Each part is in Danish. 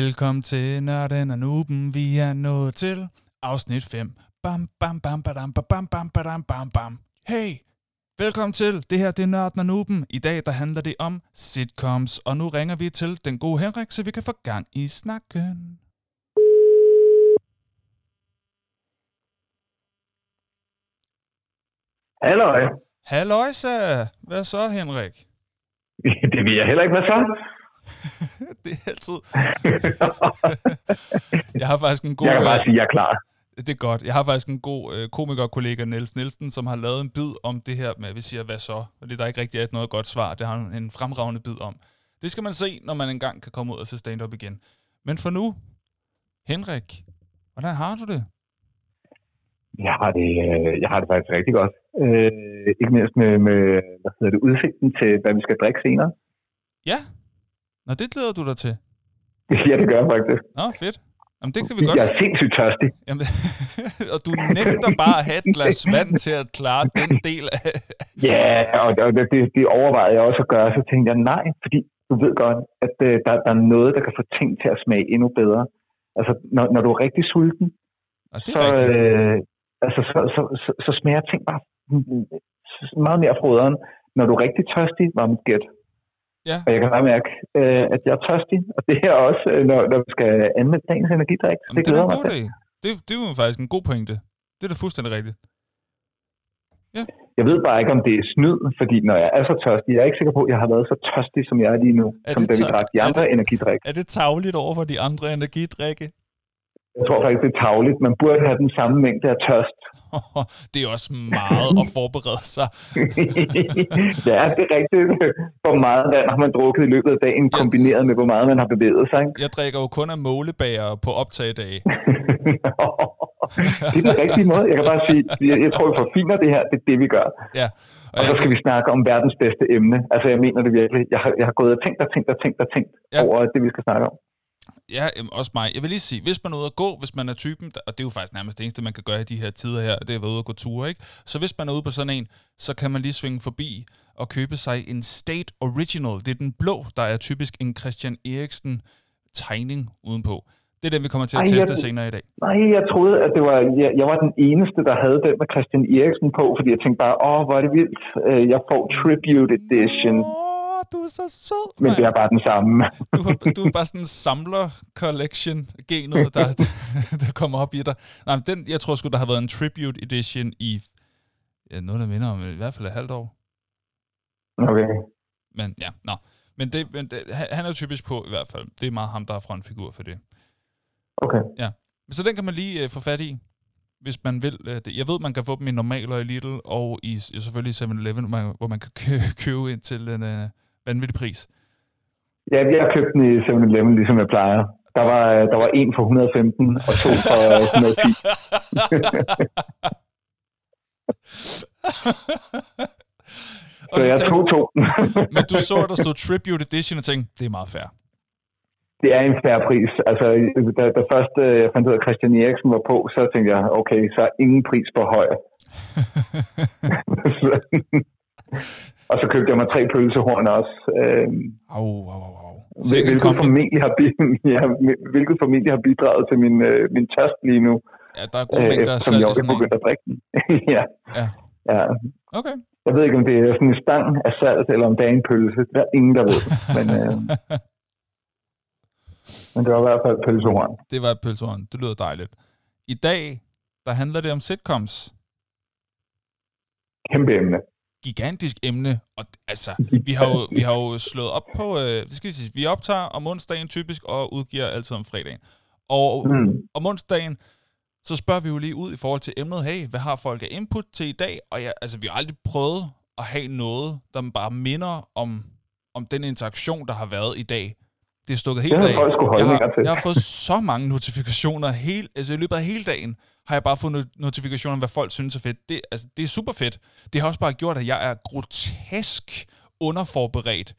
Velkommen til Nørden og Nuben. Vi er nået til afsnit 5. Bam, bam, bam, badam, bam, bam, badam, bam, bam. Hey, velkommen til. Det her det er Nørden og Nuben. I dag der handler det om sitcoms, og nu ringer vi til den gode Henrik, så vi kan få gang i snakken. Halløj. Halløjsa. Hvad så, Henrik? Det ved jeg heller ikke, hvad så? det er altid... jeg har faktisk en god... Jeg kan bare sige, at jeg er klar. Det er godt. Jeg har faktisk en god øh, komikerkollega, Niels Nielsen, som har lavet en bid om det her med, at vi siger, hvad så? Og det der ikke rigtig er noget godt svar. Det har han en fremragende bid om. Det skal man se, når man engang kan komme ud og se stand-up igen. Men for nu, Henrik, hvordan har du det? Jeg har det, øh, jeg har det faktisk rigtig godt. Øh, ikke mindst med, med hvad hedder det, udsigten til, hvad vi skal drikke senere. Ja, Nå, det glæder du dig til. Ja, det gør jeg faktisk. Nå, fedt. Jamen, det kan vi godt Jeg er sindssygt tørstig. Jamen, og du nægter bare at have et glas vand til at klare den del af... Ja, og det, det, det overvejede jeg også at gøre. Så tænkte jeg, nej, fordi du ved godt, at øh, der, der er noget, der kan få ting til at smage endnu bedre. Altså, når, når du er rigtig sulten, Og det er så, rigtigt. øh, altså, så, så, så, så smager ting bare meget mere froderen. Når du er rigtig tørstig, var mit gæt. Ja. Og jeg kan bare mærke, øh, at jeg er tørstig. Og det her også, øh, når, når vi skal anmelde dagens energidrik. Jamen, det det er glæder mig til. Det, det er jo faktisk en god pointe. Det er da fuldstændig rigtigt. Jeg ved bare ikke, om det er snyd, fordi når jeg er så tørstig, jeg er ikke sikker på, at jeg har været så tørstig, som jeg er lige nu, Er som det da vi drak de er andre det- energidrik. Er det tavligt over for de andre energidrikke? Jeg tror faktisk, det er tavligt. Man burde have den samme mængde af tørst. det er også meget at forberede sig. ja, det er rigtigt. Hvor meget vand har man drukket i løbet af dagen, Ja. kombineret med, hvor meget man har bevæget sig. Ikke? Jeg drikker jo kun af målebager på optagedage. det er den rigtige måde. Jeg kan bare sige, jeg, jeg tror, vi forfiner det her. Det er det, vi gør. Ja. Og så skal vi snakke om verdens bedste emne. Altså, jeg mener det virkelig. Jeg har, jeg har gået og tænkt og tænkt og tænkt og tænkt ja. over det, vi skal snakke om. Ja, jamen, også mig. Jeg vil lige sige, hvis man er ude at gå, hvis man er typen, og det er jo faktisk nærmest det eneste, man kan gøre i de her tider her, det er at være ude og gå ture, ikke? Så hvis man er ude på sådan en, så kan man lige svinge forbi og købe sig en State Original. Det er den blå, der er typisk en Christian Eriksen tegning udenpå. Det er den, vi kommer til at Ej, jeg- teste senere i dag. Nej, jeg troede, at det var, jeg, jeg var den eneste, der havde den med Christian Eriksen på, fordi jeg tænkte bare, åh, hvor er det vildt. Øh, Jeg får Tribute Edition, Åh, du er så sød, men det er bare den samme. Du, har, du er bare sådan en samler collection genet, der, der kommer op i dig. Nej, men den, jeg tror sgu, der har været en tribute edition i ja, noget, der minder om i hvert fald et halvt år. Okay. Men ja, nå. Men, det, men det, han er typisk på i hvert fald. Det er meget ham, der er frontfigur for det. Okay. Så den kan man lige øh, få fat i, hvis man vil. Øh, det. Jeg ved, man kan få dem i Normal og i Lidl, og i, selvfølgelig i 7-Eleven, hvor man, hvor man kan kø- købe ind til en øh, vanvittig pris. Ja, jeg har købt den i 7-Eleven, ligesom jeg plejer. Der var, der var en for 115 og to for 110. og Så så jeg tog to. men du så, der stod Tribute Edition, og tænkte, det er meget fair. Det er en færre pris. Altså, da, da først øh, jeg fandt ud af, at Christian Eriksen var på, så tænkte jeg, okay, så er ingen pris for høj. og så købte jeg mig tre pølsehorn også. Øh, Au, au, au, au. Hvil- hvilket, kombi. formentlig har, bi- ja, hvilket formentlig har bidraget til min, øh, min tørst lige nu, Ja, der er gode mængder af som salt jeg i også er sådan en. begyndt at drikke den. ja. Ja. ja. Okay. Jeg ved ikke, om det er sådan en stang af salt, eller om det er en pølse. Det er ingen, der ved. Men, øh, men det var i hvert fald pølsehorn. det var et pølsehorn. Det lyder dejligt. I dag, der handler det om sitcoms. Kæmpe emne. Gigantisk emne. Og altså, vi har jo, vi har jo slået op på... Øh, det skal jeg sige, vi optager om onsdagen typisk, og udgiver altid om fredagen. Og Mm. om onsdagen, så spørger vi jo lige ud i forhold til emnet, hey, hvad har folk af input til i dag? Og ja, altså, vi har aldrig prøvet at have noget, der bare minder om, om den interaktion, der har været i dag. Det er stukket folk sgu Jeg har, jeg har fået så mange notifikationer hele, altså i løbet af hele dagen, har jeg bare fået no- notifikationer om, hvad folk synes er fedt. Det, altså, det er super fedt. Det har også bare gjort, at jeg er grotesk underforberedt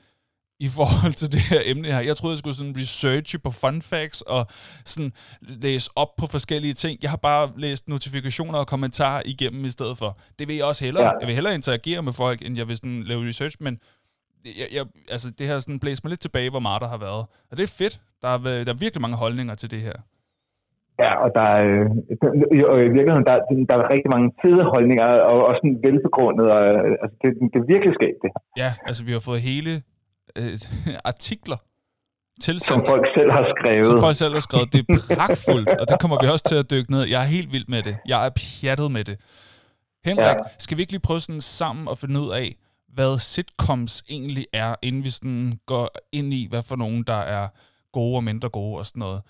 i forhold til det her emne her. Jeg troede, jeg skulle sådan researche på fun facts og sådan læse op på forskellige ting. Jeg har bare læst notifikationer og kommentarer igennem i stedet for. Det vil jeg også hellere. Ja. Jeg vil hellere interagere med folk, end jeg vil sådan lave research, men jeg, jeg, altså, det har sådan blæst mig lidt tilbage, hvor meget der har været. Og det er fedt. Der er, der er virkelig mange holdninger til det her. Ja, og der er, øh, i virkeligheden, der, der er rigtig mange fede holdninger, og også sådan velbegrundet, og altså, det, det er virkelig skægt, det her. Ja, altså vi har fået hele øh, artikler tilsendt. Som folk selv har skrevet. Som folk selv har skrevet. Det er pragtfuldt, og det kommer vi også til at dykke ned. Jeg er helt vild med det. Jeg er pjattet med det. Henrik, ja. skal vi ikke lige prøve sådan sammen at finde ud af, hvad sitcoms egentlig er, inden vi sådan går ind i, hvad for nogen, der er gode og mindre gode og sådan noget.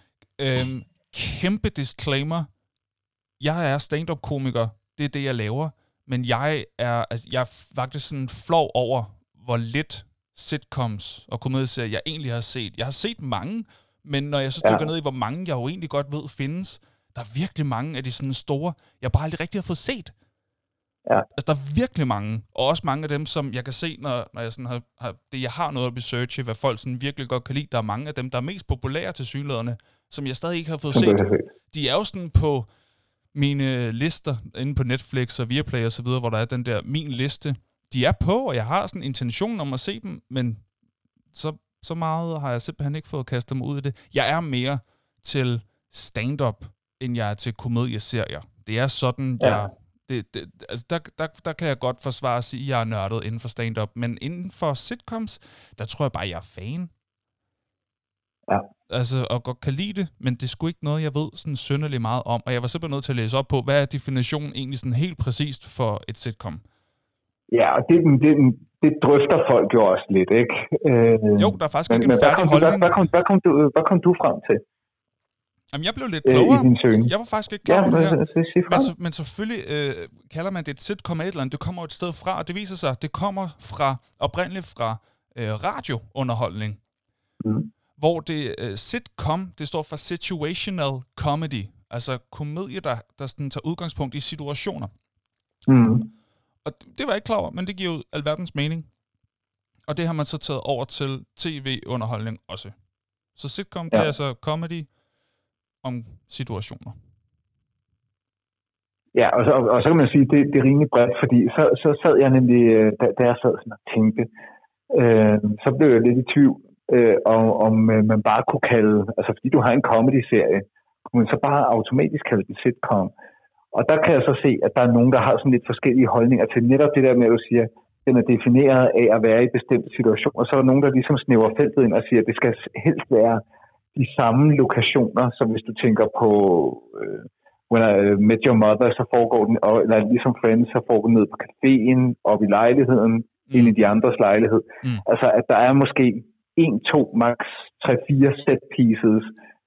Øhm, kæmpe disclaimer. Jeg er stand-up-komiker. Det er det, jeg laver. Men jeg er, altså, jeg er faktisk sådan flov over, hvor lidt sitcoms og komedieserier, jeg egentlig har set. Jeg har set mange, men når jeg så dykker ja. ned i, hvor mange jeg jo egentlig godt ved findes, der er virkelig mange af de sådan store, jeg bare aldrig rigtig har fået set. Ja. Altså, der er virkelig mange, og også mange af dem, som jeg kan se, når, når jeg sådan har, har, det, jeg har noget at researche, hvad folk sådan virkelig godt kan lide. Der er mange af dem, der er mest populære til synlæderne, som jeg stadig ikke har fået set. De er jo sådan på mine lister inde på Netflix og Viaplay og så videre, hvor der er den der min liste. De er på, og jeg har sådan en intention om at se dem, men så, så meget har jeg simpelthen ikke fået kastet mig ud i det. Jeg er mere til stand-up, end jeg er til komedieserier. Det er sådan, ja. jeg det, det, altså der, der, der kan jeg godt forsvare at sige, at jeg er nørdet inden for stand-up, men inden for sitcoms, der tror jeg bare, jeg er fan. Ja. Altså, og godt kan lide det, men det er sgu ikke noget, jeg ved sådan sønderlig meget om, og jeg var simpelthen nødt til at læse op på, hvad er definitionen egentlig sådan helt præcist for et sitcom? Ja, og det, det, det drøfter folk jo også lidt, ikke? Øh, jo, der er faktisk men, ikke en færdig holdning. Hvad, hvad, kom, hvad, kom du, hvad kom du frem til? Jamen, jeg blev lidt klogere. Øh, jeg var faktisk ikke klar ja, over det her. Men, så, men selvfølgelig øh, kalder man det et sitcom et eller andet. Det kommer et sted fra, og det viser sig, at det kommer fra oprindeligt fra øh, radiounderholdning. Mm. Hvor det øh, sitcom, det står for situational comedy. Altså komedie, der, der sådan, tager udgangspunkt i situationer. Mm. Og det var jeg ikke klar over, men det giver jo alverdens mening. Og det har man så taget over til tv-underholdning også. Så sitcom, ja. det er altså comedy, om situationer. Ja, og så, og så kan man sige, at det, det er rimelig bredt, fordi så, så sad jeg nemlig, øh, da, da jeg sad sådan og tænkte, øh, så blev jeg lidt i tvivl, øh, om, om øh, man bare kunne kalde, altså fordi du har en comedy-serie, kunne man så bare automatisk kalde det sitcom. Og der kan jeg så se, at der er nogen, der har sådan lidt forskellige holdninger til netop det der med, at du siger, den er defineret af at være i bestemte situationer. Så er der nogen, der ligesom snæver feltet ind og siger, at det skal helst være de samme lokationer, som hvis du tænker på øh, When I Met Your Mother, så foregår den, og, eller ligesom Friends, så foregår den ned på caféen, op i lejligheden, mm. ind i de andres lejlighed. Mm. Altså, at der er måske en, to, max tre, fire set pieces,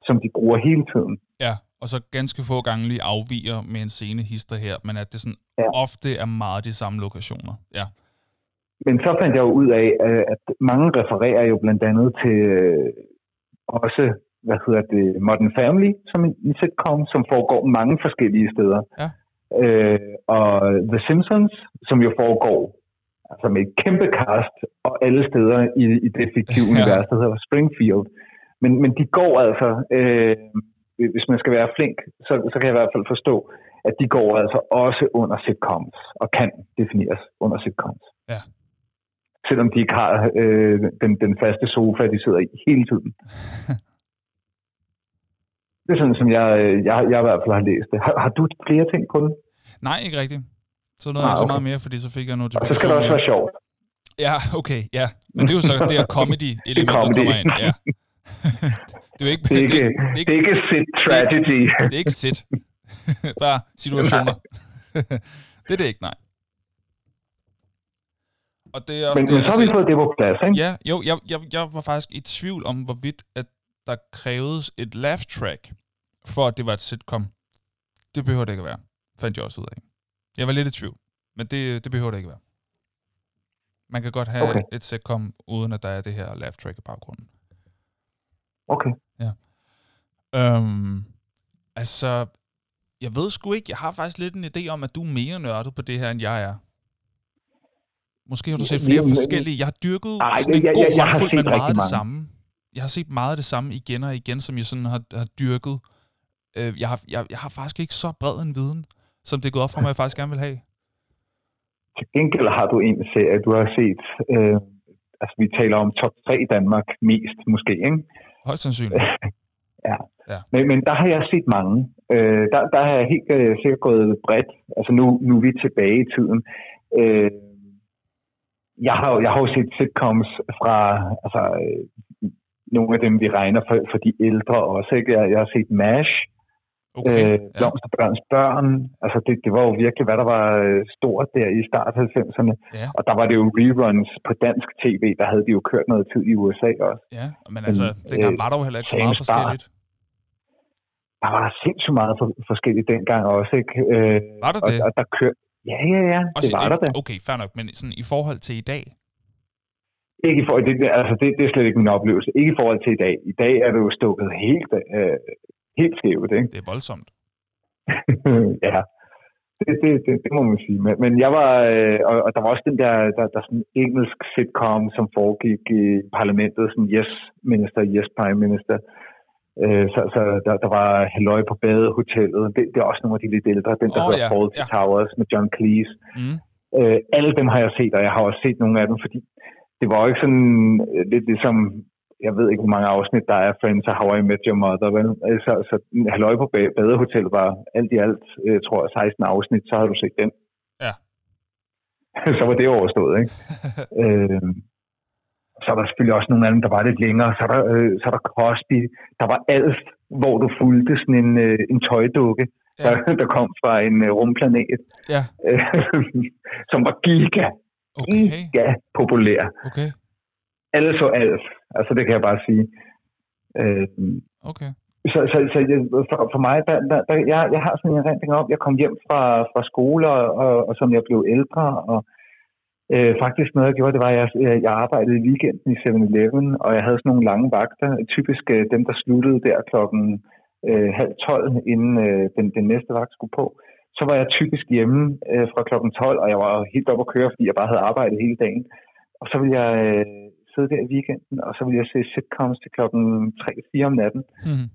som de bruger hele tiden. Ja, og så ganske få gange lige afviger med en scene hister her, men at det sådan ja. ofte er meget de samme lokationer. Ja. Men så fandt jeg jo ud af, at mange refererer jo blandt andet til også, hvad hedder det, Modern Family, som en sitcom, som foregår mange forskellige steder. Ja. Øh, og The Simpsons, som jo foregår altså med et kæmpe cast og alle steder i, i det fiktive ja. univers, der hedder Springfield. Men, men de går altså, øh, hvis man skal være flink, så, så kan jeg i hvert fald forstå, at de går altså også under sitcoms, og kan defineres under sitcoms. Ja selvom de ikke har øh, den, den faste sofa, de sidder i hele tiden. det er sådan, som jeg, øh, jeg, jeg i hvert fald har læst det. Har, har du flere ting på den? Nej, ikke rigtigt. Så noget ah, okay. så meget mere, fordi så fik jeg noget Og så skal det også være sjovt. Ja, okay, ja. Men det er jo så det her comedy-element, der kommer ind. Ja. det, er ikke, det, er ikke, det, det, det er ikke sit tragedy. Det, det er ikke sit. Bare situationer. det er det ikke, nej. Og det er også, men, det, men så har vi altså, fået det på plads, ikke? Ja, jo, jeg, jeg, jeg var faktisk i tvivl om, hvorvidt at der krævedes et laugh track, for at det var et sitcom. Det behøver det ikke at være, fandt jeg også ud af. Jeg var lidt i tvivl, men det, det behøver det ikke være. Man kan godt have okay. et sitcom, uden at der er det her laugh track i baggrunden. Okay. Ja. Øhm, altså, jeg ved sgu ikke, jeg har faktisk lidt en idé om, at du er mere nørdet på det her, end jeg er. Måske har du set flere forskellige. Jeg har dyrket Ej, sådan en jeg, god jeg, jeg håndfuld, men meget det samme. Jeg har set meget af det samme igen og igen, som jeg sådan har, har dyrket. Øh, jeg, har, jeg, jeg har faktisk ikke så bred en viden, som det er gået op for mig, jeg faktisk gerne vil have. Til gengæld har du en serie, du har set, øh, altså vi taler om top 3 i Danmark mest måske, ikke? Højst sandsynligt. ja. Ja. Men, men der har jeg set mange. Øh, der, der har jeg helt øh, sikkert gået bredt. Altså nu, nu er vi tilbage i tiden. Øh, jeg, har, jeg har jo set sitcoms fra altså, øh, nogle af dem, vi regner for, for de ældre også. Ikke? Jeg, jeg har set MASH, Okay. øh. Blomsterbørns børn. Altså det, det var jo virkelig, hvad der var øh, stort der i start 90'erne. Ja. Og der var det jo reruns på dansk tv. Der havde de jo kørt noget tid i USA også. ja, men altså, Men, dengang øh, var der jo heller ikke så meget forskelligt. Der var sindssygt meget for, forskelligt dengang også. Ikke? Øh, Var der og, det? og der kørte... Ja, ja, ja. Også det var i, der da. Okay, fair nok, men sådan i forhold til i dag, Ikke det, det, altså det, det er slet ikke min oplevelse. Ikke i forhold til i dag. I dag er det jo stukket helt, øh, helt skævt, ikke? det er voldsomt. ja, det, det, det, det, må man sige. Men, men jeg var, øh, og, og der var også den der, der, der sådan engelsk sitcom, som foregik i parlamentet, sådan Yes Minister, Yes Prime Minister. Øh, så så der, der var Halløj på badehotellet. Det, det er også nogle af de lidt ældre. Den, der oh, hedder ja, Fawlty ja. Towers med John Cleese. Mm. Øh, alle dem har jeg set, og jeg har også set nogle af dem, fordi det var jo ikke sådan øh, lidt ligesom, jeg ved ikke, hvor mange afsnit der er Friends og How I Met Your Mother, vel? Så, så Halløj på Ba- Badehotel var alt i alt, øh, tror jeg, 16 afsnit, så har du set den. Ja. så var det overstået, ikke? øh, så er der selvfølgelig også nogle af dem, der var lidt længere. Så er der, øh, så er der Crosby. Der var Alf, hvor du fulgte sådan en, øh, en tøjdukke, Ja. der, der kom fra en øh, rumplanet, Ja, øh, som var giga, okay, giga populær. okay, Alle så Alf, altså det kan jeg bare sige. Øh, okay. så, så, så jeg, for, for mig, der, der, der, jeg, jeg har sådan en erindring om, jeg kom hjem fra, fra skole, og, og, og som jeg blev ældre, og øh, faktisk noget, jeg gjorde, det var, at jeg, jeg arbejdede i weekenden i 7-Eleven, og jeg havde sådan nogle lange vagter, typisk øh, dem, der sluttede der klokken øh, halv 12, inden øh, den, den næste vagt skulle på. Så var jeg typisk hjemme øh, fra klokken 12, og jeg var helt oppe at køre, fordi jeg bare havde arbejdet hele dagen. Og så ville jeg øh, sidde der i weekenden, og så ville jeg se sitcoms til klokken 3-4 om natten. Hmm.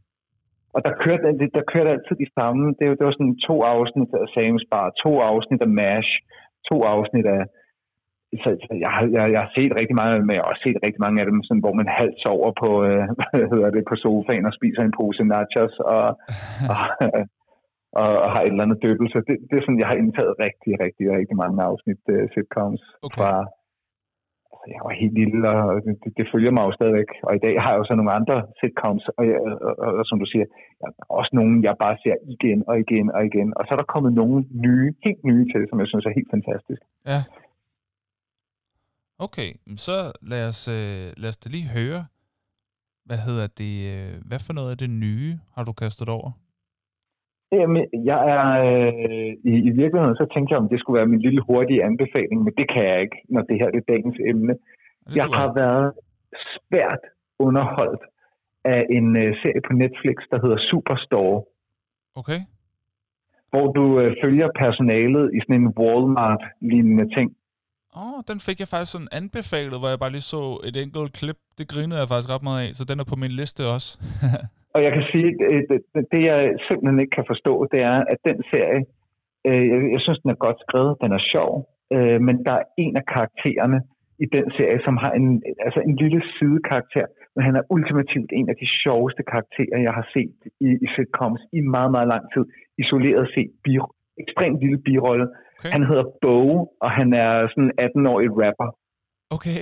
Og der kørte, der kørte altid de samme. Det, var- det var sådan to afsnit af Sam's Bar, to afsnit af MASH, to afsnit af... Så, så jeg, har, jeg, jeg har set rigtig mange af dem, men jeg har også set rigtig mange af dem, sådan, hvor man halvt sover på, øh, hvad hedder det, på sofaen og spiser en pose nachos og, og, og, og har et eller andet døbel. Så det, det er sådan, jeg har indtaget rigtig, rigtig, rigtig mange afsnit uh, sitcoms Okay. fra... Jeg var helt lille, og det, det, følger mig jo stadigvæk. Og i dag har jeg jo så nogle andre sitcoms, og, jeg, og, og, og som du siger, jeg, også nogle, jeg bare ser igen og igen og igen. Og så er der kommet nogle nye, helt nye til, som jeg synes er helt fantastisk. Ja. Okay, så lad os, øh, lad os da lige høre, hvad hedder det, øh, hvad for noget af det nye har du kastet over? Jamen, jeg er øh, i, i virkeligheden, så tænkte jeg, om det skulle være min lille hurtige anbefaling, men det kan jeg ikke, når det her det er dagens emne. Det Jeg har været svært underholdt af en øh, serie på Netflix, der hedder Superstore, Okay, hvor du øh, følger personalet i sådan en Walmart-lignende ting. åh, oh, den fik jeg faktisk sådan anbefalet, hvor jeg bare lige så et enkelt klip. Det grinede jeg faktisk ret meget af, så den er på min liste også. Og jeg kan sige, øh, det, det, det jeg simpelthen ikke kan forstå, det er, at den serie, øh, jeg, jeg synes, den er godt skrevet, den er sjov, øh, men der er en af karaktererne i den serie, som har en, altså en lille sidekarakter, men han er ultimativt en af de sjoveste karakterer, jeg har set i, i sitcoms i meget, meget lang tid. Isoleret set, bi, ekstremt lille birolle. Okay, Han hedder Bo, og han er sådan en 18-årig rapper. okay,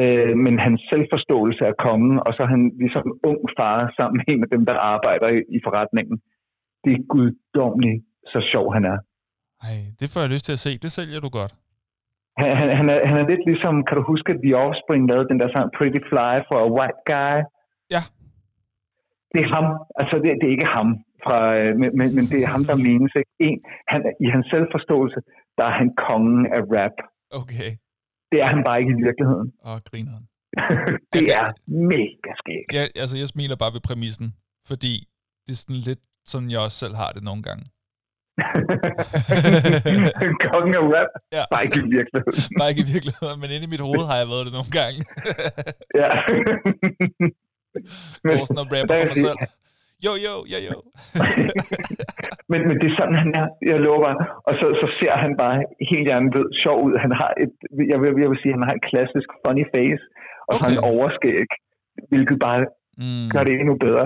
øh, men hans selvforståelse er kongen, og så er han ligesom ung far sammen med en af dem, der arbejder i, i forretningen. Det er guddommeligt, så sjov han er. Ej, det får jeg lyst til at se. Det sælger du godt. Han, han, han, er, han er lidt ligesom, kan du huske, at The Offspring lavede den der sang Pretty Fly for a White Guy? Ja. Det er ham. Altså, det, det er ikke ham, fra, øh, men, men, men det er ham, der menes. Ikke? En, han, I hans selvforståelse, der er han kongen af rap. Okay, Det er han bare ikke i virkeligheden. og grineren. det Okay. er mega skægt. Jeg, altså, jeg smiler bare ved præmissen, fordi det er sådan lidt sådan, jeg også selv har det nogle gange. Kongen af rap. Ja. Bare ikke i virkeligheden. Bare ikke i virkeligheden, men inde i mit hoved har jeg været det nogle gange. Ja. Går sådan og rapper for mig selv. Jo, jo, jo, jo. men, men det er sådan, han er. Jeg lover. Og så, så ser han bare helt hjernet sjov ud. Han har et, jeg vil, jeg vil sige, han har et klassisk funny face, og så har han Okay. overskæg. hvilket bare mm. gør det endnu bedre.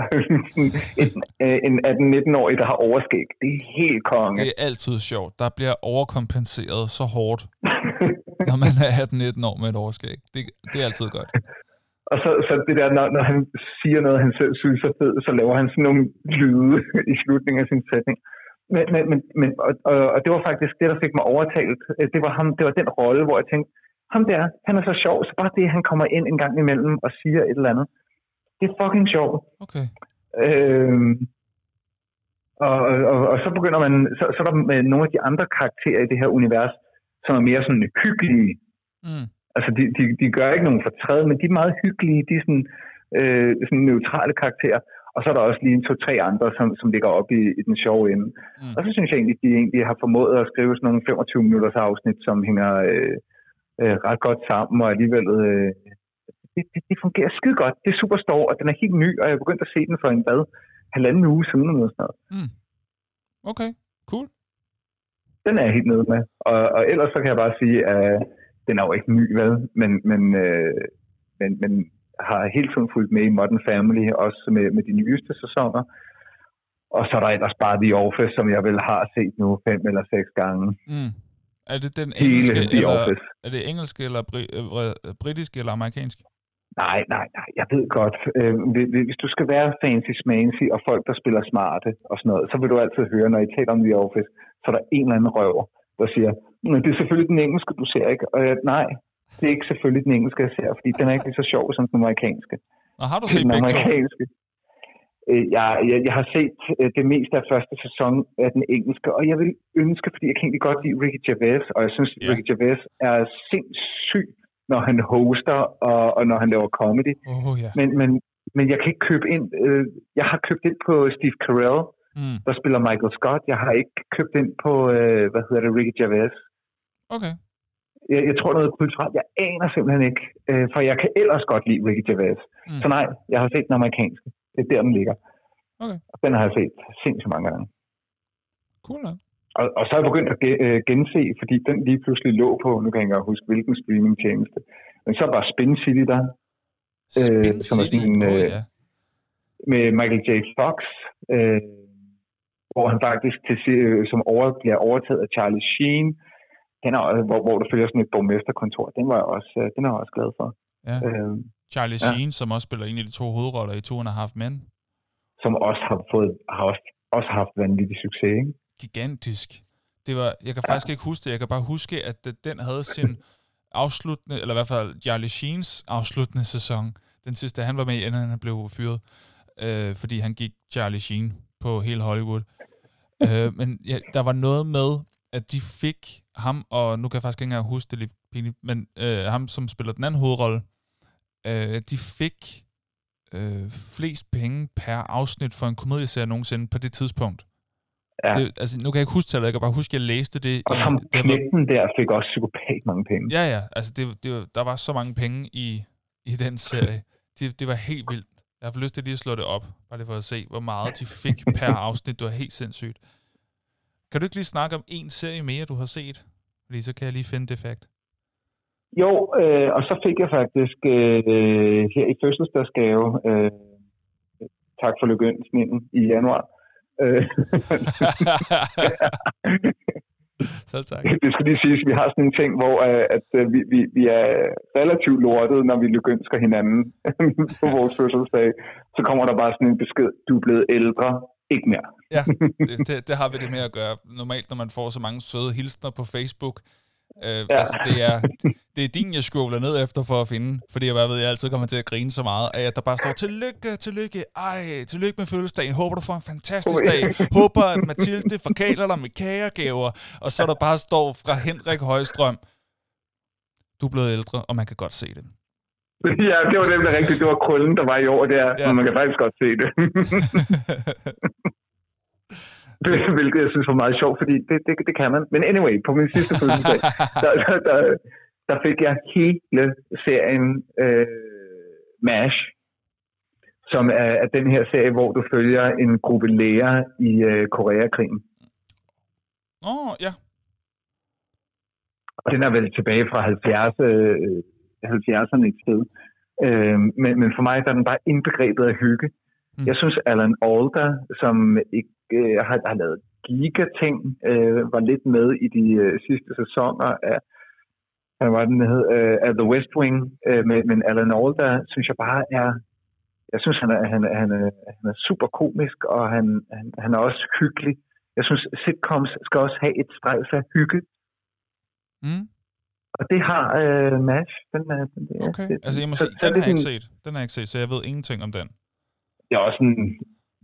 en, øh, en 18-19-årig, der har overskæg. Det er helt konge. Det er altid sjovt. Der bliver overkompenseret så hårdt, når man er 18-19 år med et overskæg. Det, det er altid godt. Og så, så det der, når, når han siger noget, han selv synes er fedt, så laver han sådan nogle lyde i slutningen af sin sætning. Men, men, men, men og, og, det var faktisk det, der fik mig overtalt. Det var, ham, det var den rolle, hvor jeg tænkte, ham der, han er så sjov, så bare det, han kommer ind en gang imellem og siger et eller andet, det er fucking sjovt. Okay. Øhm, og, og, og så begynder man, så, så er der med nogle af de andre karakterer i det her univers, som er mere sådan hyggelige. Mm. Altså, de, de, de gør ikke nogen fortræd, men de er meget hyggelige, de er sådan, øh, sådan neutrale karakterer. Og så er der også lige en to-tre andre, som, som ligger op i, i den sjove ende. Mm. Og så synes jeg egentlig, at de egentlig har formået at skrive sådan nogle 25 minutters afsnit, som hænger øh, øh, ret godt sammen, og alligevel øh, det, det, det fungerer skide godt. Det er super stor, og den er helt ny, og jeg er begyndt at se den for en bad halvanden uge siden eller sådan noget. Mm. Okay, cool. Den er jeg helt nede med. Og, og ellers så kan jeg bare sige, at den er jo ikke ny, vel? Men, men, øh, men, men har hele tiden fulgt med i Modern Family, også med, med de nyeste sæsoner. Og så er der ellers bare The Office, som jeg vel har set nu fem eller seks gange. Mm. Er det den engelske, Hele The eller, Office. er det engelske, eller bri- øh, britiske, eller amerikanske? Nej, nej, nej. Jeg ved godt. Øh, hvis du skal være fancy smancy og folk, der spiller smarte og sådan noget, så vil du altid høre, når I taler om The Office, så er der en eller anden røver, der siger, men det er selvfølgelig den engelske, du ser, ikke? Og jeg, nej, det er ikke selvfølgelig den engelske, jeg ser, fordi den er ikke lige så sjov som den amerikanske. Og har du set den amerikanske? Øh, jeg, jeg, jeg har set øh, det meste af første sæson af den engelske, og jeg vil ønske, fordi jeg kan egentlig godt lide Ricky Gervais, og jeg synes, yeah. Ricky Gervais er sindssyg, når han hoster og, og når han laver comedy. Oh, yeah. men, men, men jeg kan ikke købe ind. Øh, jeg har købt ind på Steve Carell, mm. der spiller Michael Scott. Jeg har ikke købt ind på, øh, hvad hedder det, Ricky Gervais. Okay. Jeg, jeg tror noget kulturelt. Jeg aner simpelthen ikke, øh, for jeg kan ellers godt lide Ricky Gervais. Mm. Så nej, jeg har set den amerikanske. Det er der, den ligger. Okay. Og den har jeg set sindssygt mange gange. Cool, ja. Og, og så er jeg begyndt at øh, gense, fordi den lige pludselig lå på, nu kan jeg ikke huske, hvilken streamingtjeneste. Men så var Spin City der. Spin øh, som City? Sådan, øh, oh, ja. Med Michael J. Fox, øh, hvor han faktisk til, øh, som over, bliver overtaget af Charlie Sheen. Den er, hvor, hvor der følger sådan et borgmesterkontor. Den var jeg også, øh, den er jeg også glad for. Ja. Øh, Charlie Sheen, ja. som også spiller en af de to hovedroller i To and a Half Men. Som også har, fået, har også, også haft vanvittig succes, ikke? Gigantisk. Det var, jeg kan faktisk ja. ikke huske det. Jeg kan bare huske, at den havde sin afsluttende, eller i hvert fald Charlie Sheens afsluttende sæson. Den sidste, han var med i, inden han blev fyret. Øh, fordi han gik Charlie Sheen på hele Hollywood. øh, men ja, der var noget med, at de fik ham, og nu kan jeg faktisk ikke engang huske det lidt pinligt, men øh, ham, som spiller den anden hovedrolle, øh, de fik øh, flest penge per afsnit for en komedieserie nogensinde på det tidspunkt. Ja. Det, altså, nu kan jeg ikke huske tallet, jeg kan bare huske, at jeg læste det. Og ham knægten der fik også psykopat mange penge. Ja, ja. Altså, det, det, der var så mange penge i, i den serie. Det, det var helt vildt. Jeg har lyst til lige at slå det op, bare lige for at se, hvor meget de fik per afsnit. Det var helt sindssygt. Kan du ikke lige snakke om en serie mere, du har set? Fordi så kan jeg lige finde det fakt. Jo, øh, og så fik jeg faktisk øh, her i fødselsdagsgave, øh, tak for lykønsningen i januar. Øh, så tak. Det skal lige siges, at vi har sådan en ting, hvor øh, at, at vi, vi, vi er relativt lortet, når vi lykønsker hinanden på vores fødselsdag. Så kommer der bare sådan en besked, du er blevet ældre, ikke mere. ja, det, det, det har vi det med at gøre. Normalt, når man får så mange søde hilsner på Facebook, Øh, ja. altså, det, er, det er din, jeg scroller ned efter for at finde, fordi jeg, ved, jeg altid kommer til at grine så meget, at der bare står, tillykke, tillykke, ej, tillykke med fødselsdagen, håber du får en fantastisk dag, håber at Mathilde forkaler dig med kagergaver, og så der bare står fra Henrik Højstrøm, du er blevet ældre, og man kan godt se det. Ja, det var nemlig rigtigt. Det var krøllen, der var i år der, ja. men man kan faktisk godt se det. hvilket jeg synes var meget sjovt, fordi det, det, det kan man. Men anyway, på min sidste fødselsdag, der, der, der, der fik jeg hele serien øh, MASH, som er, er den her serie, hvor du følger en gruppe læger i øh, Koreakrigen. Åh, oh, ja. Og den er vel tilbage fra 70, øh, 70'erne et sted. Øh, men, men for mig der er den bare indbegrebet af hygge. Mm. Jeg synes, Alan Alda, som ikke øh, har, har lavet giga-ting, øh, var lidt med i de øh, sidste sæsoner af, hvad var den hed, øh, af The West Wing, øh, men, men Alan Alda, synes jeg bare er, jeg synes, han er, han, han er, han er super komisk, og han, han, han er også hyggelig. Jeg synes, sitcoms skal også have et streg af hygge. Mm. Og det har øh, MASH. Den er, den er, okay, det, altså jeg må sige, den har jeg ikke set. Den har jeg ikke set, så jeg ved ingenting om den. Det er også en,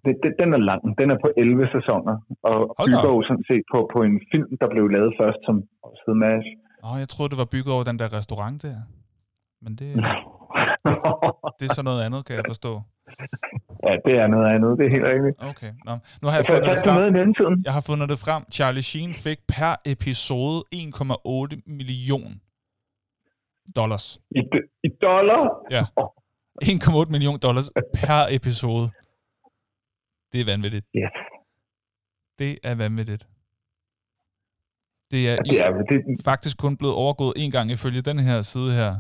det, det, den er lang. Den er på 11 sæsoner, og Hold bygger jo sådan set på, på en film, der blev lavet først, som hed MASH. Åh, oh, jeg troede, det var bygget over den der restaurant der. Men det, det er så noget andet, kan jeg forstå. Ja, det er noget andet, det er helt rigtigt. Okay, Nå. nu har jeg fundet det frem. Med jeg har fundet det frem. Charlie Sheen fik per episode 1,8 million dollars. I, i dollar? Ja. 1,8 million dollars per episode. Det er vanvittigt. Ja. Det er vanvittigt. Det er, det er det... faktisk kun blevet overgået en gang ifølge den her side her.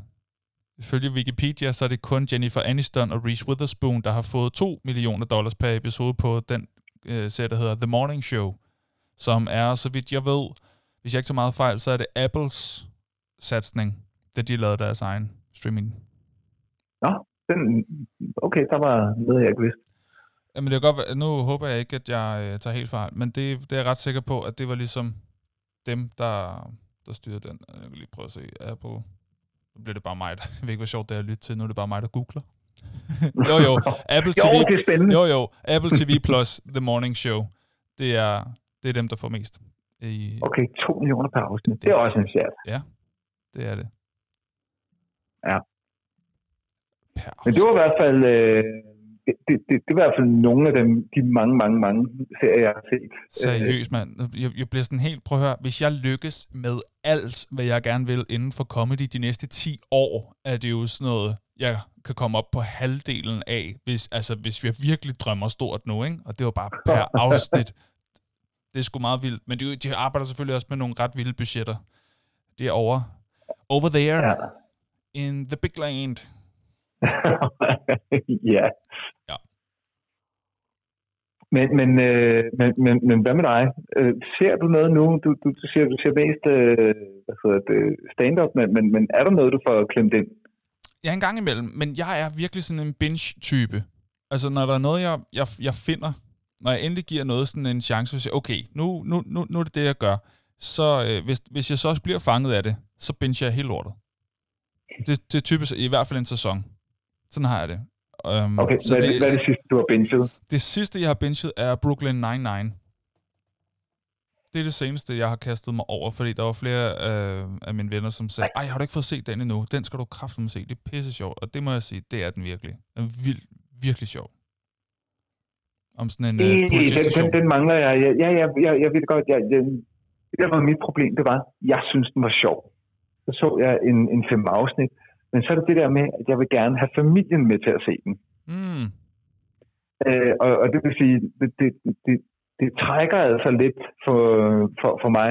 Ifølge Wikipedia, så er det kun Jennifer Aniston og Reese Witherspoon, der har fået 2 millioner dollars per episode på den øh, serie, der hedder The Morning Show, som er, så vidt jeg ved, hvis jeg ikke tager meget fejl, så er det Apples satsning, da de lavede deres egen streaming. Nå, den, okay, der var noget, jeg ikke vidste. Jamen det er godt, nu håber jeg ikke, at jeg øh, tager helt fejl, men det, det er jeg ret sikker på, at det var ligesom dem, der, der styrer den. Jeg kan lige prøve at se Apple. Nu bliver det bare mig, der, jeg ved ikke, hvor sjovt det er at lytte til. Nu er det bare mig, der googler. jo, jo. Apple TV, jo, det er spændende. Jo, jo. Apple TV Plus The Morning Show. Det er, det er dem, der får mest. I, okay, 2 millioner per afsnit. Det, det er også en chat. Ja, det er det. Ja. Men det var i hvert fald... Øh, det, det, det, det er i hvert fald nogle af dem, de mange, mange, mange serier, jeg har set. Seriøst, mand. Jeg, jeg bliver sådan helt, prøv at høre, hvis jeg lykkes med alt, hvad jeg gerne vil inden for comedy de næste 10 år, er det jo sådan noget, jeg kan komme op på halvdelen af, hvis, altså, hvis vi virkelig drømmer stort nu, ikke? Og det var bare per afsnit. Det er sgu meget vildt. Men de, de arbejder selvfølgelig også med nogle ret vilde budgetter. Det er over. Over there. Ja. In the big land. ja. ja. Men, men, øh, men, men, men hvad med dig? Øh, ser du noget nu? Du, du, du siger, du ser mest øh, hvad hedder det, stand-up, men, men, men er der noget, du får klemt ind? Ja, en gang imellem, men jeg er virkelig sådan en binge-type. Altså, når der er noget, jeg, jeg, jeg finder, når jeg endelig giver noget sådan en chance, så siger okay, nu, nu, nu, nu er det det, jeg gør. Så øh, hvis, hvis jeg så også bliver fanget af det, så binge jeg helt lortet. Det, det er typisk, i hvert fald en sæson. Sådan har jeg det. Um, okay, så hvad, det, hvad er det sidste, du har binget? Det sidste, jeg har binget, er Brooklyn Nine-Nine. Det er det seneste, jeg har kastet mig over, fordi der var flere øh, af mine venner, som sagde, ej, har du ikke fået set den endnu? Den skal du kraftigt se. Det er pisse sjovt. Og det må jeg sige, det er den virkelig. Den er vild, virkelig sjov. Om sådan en øh, den, den, den, mangler jeg. Ja, ja, ja, jeg, jeg ved godt. Jeg, jeg, det var mit problem, det var, jeg synes, den var sjov. Så så jeg en, en fem afsnit, men så er det det der med, at jeg vil gerne have familien med til at se den. Mm. Øh, og, og det vil sige, det, det, det, det trækker altså lidt for, for, for mig,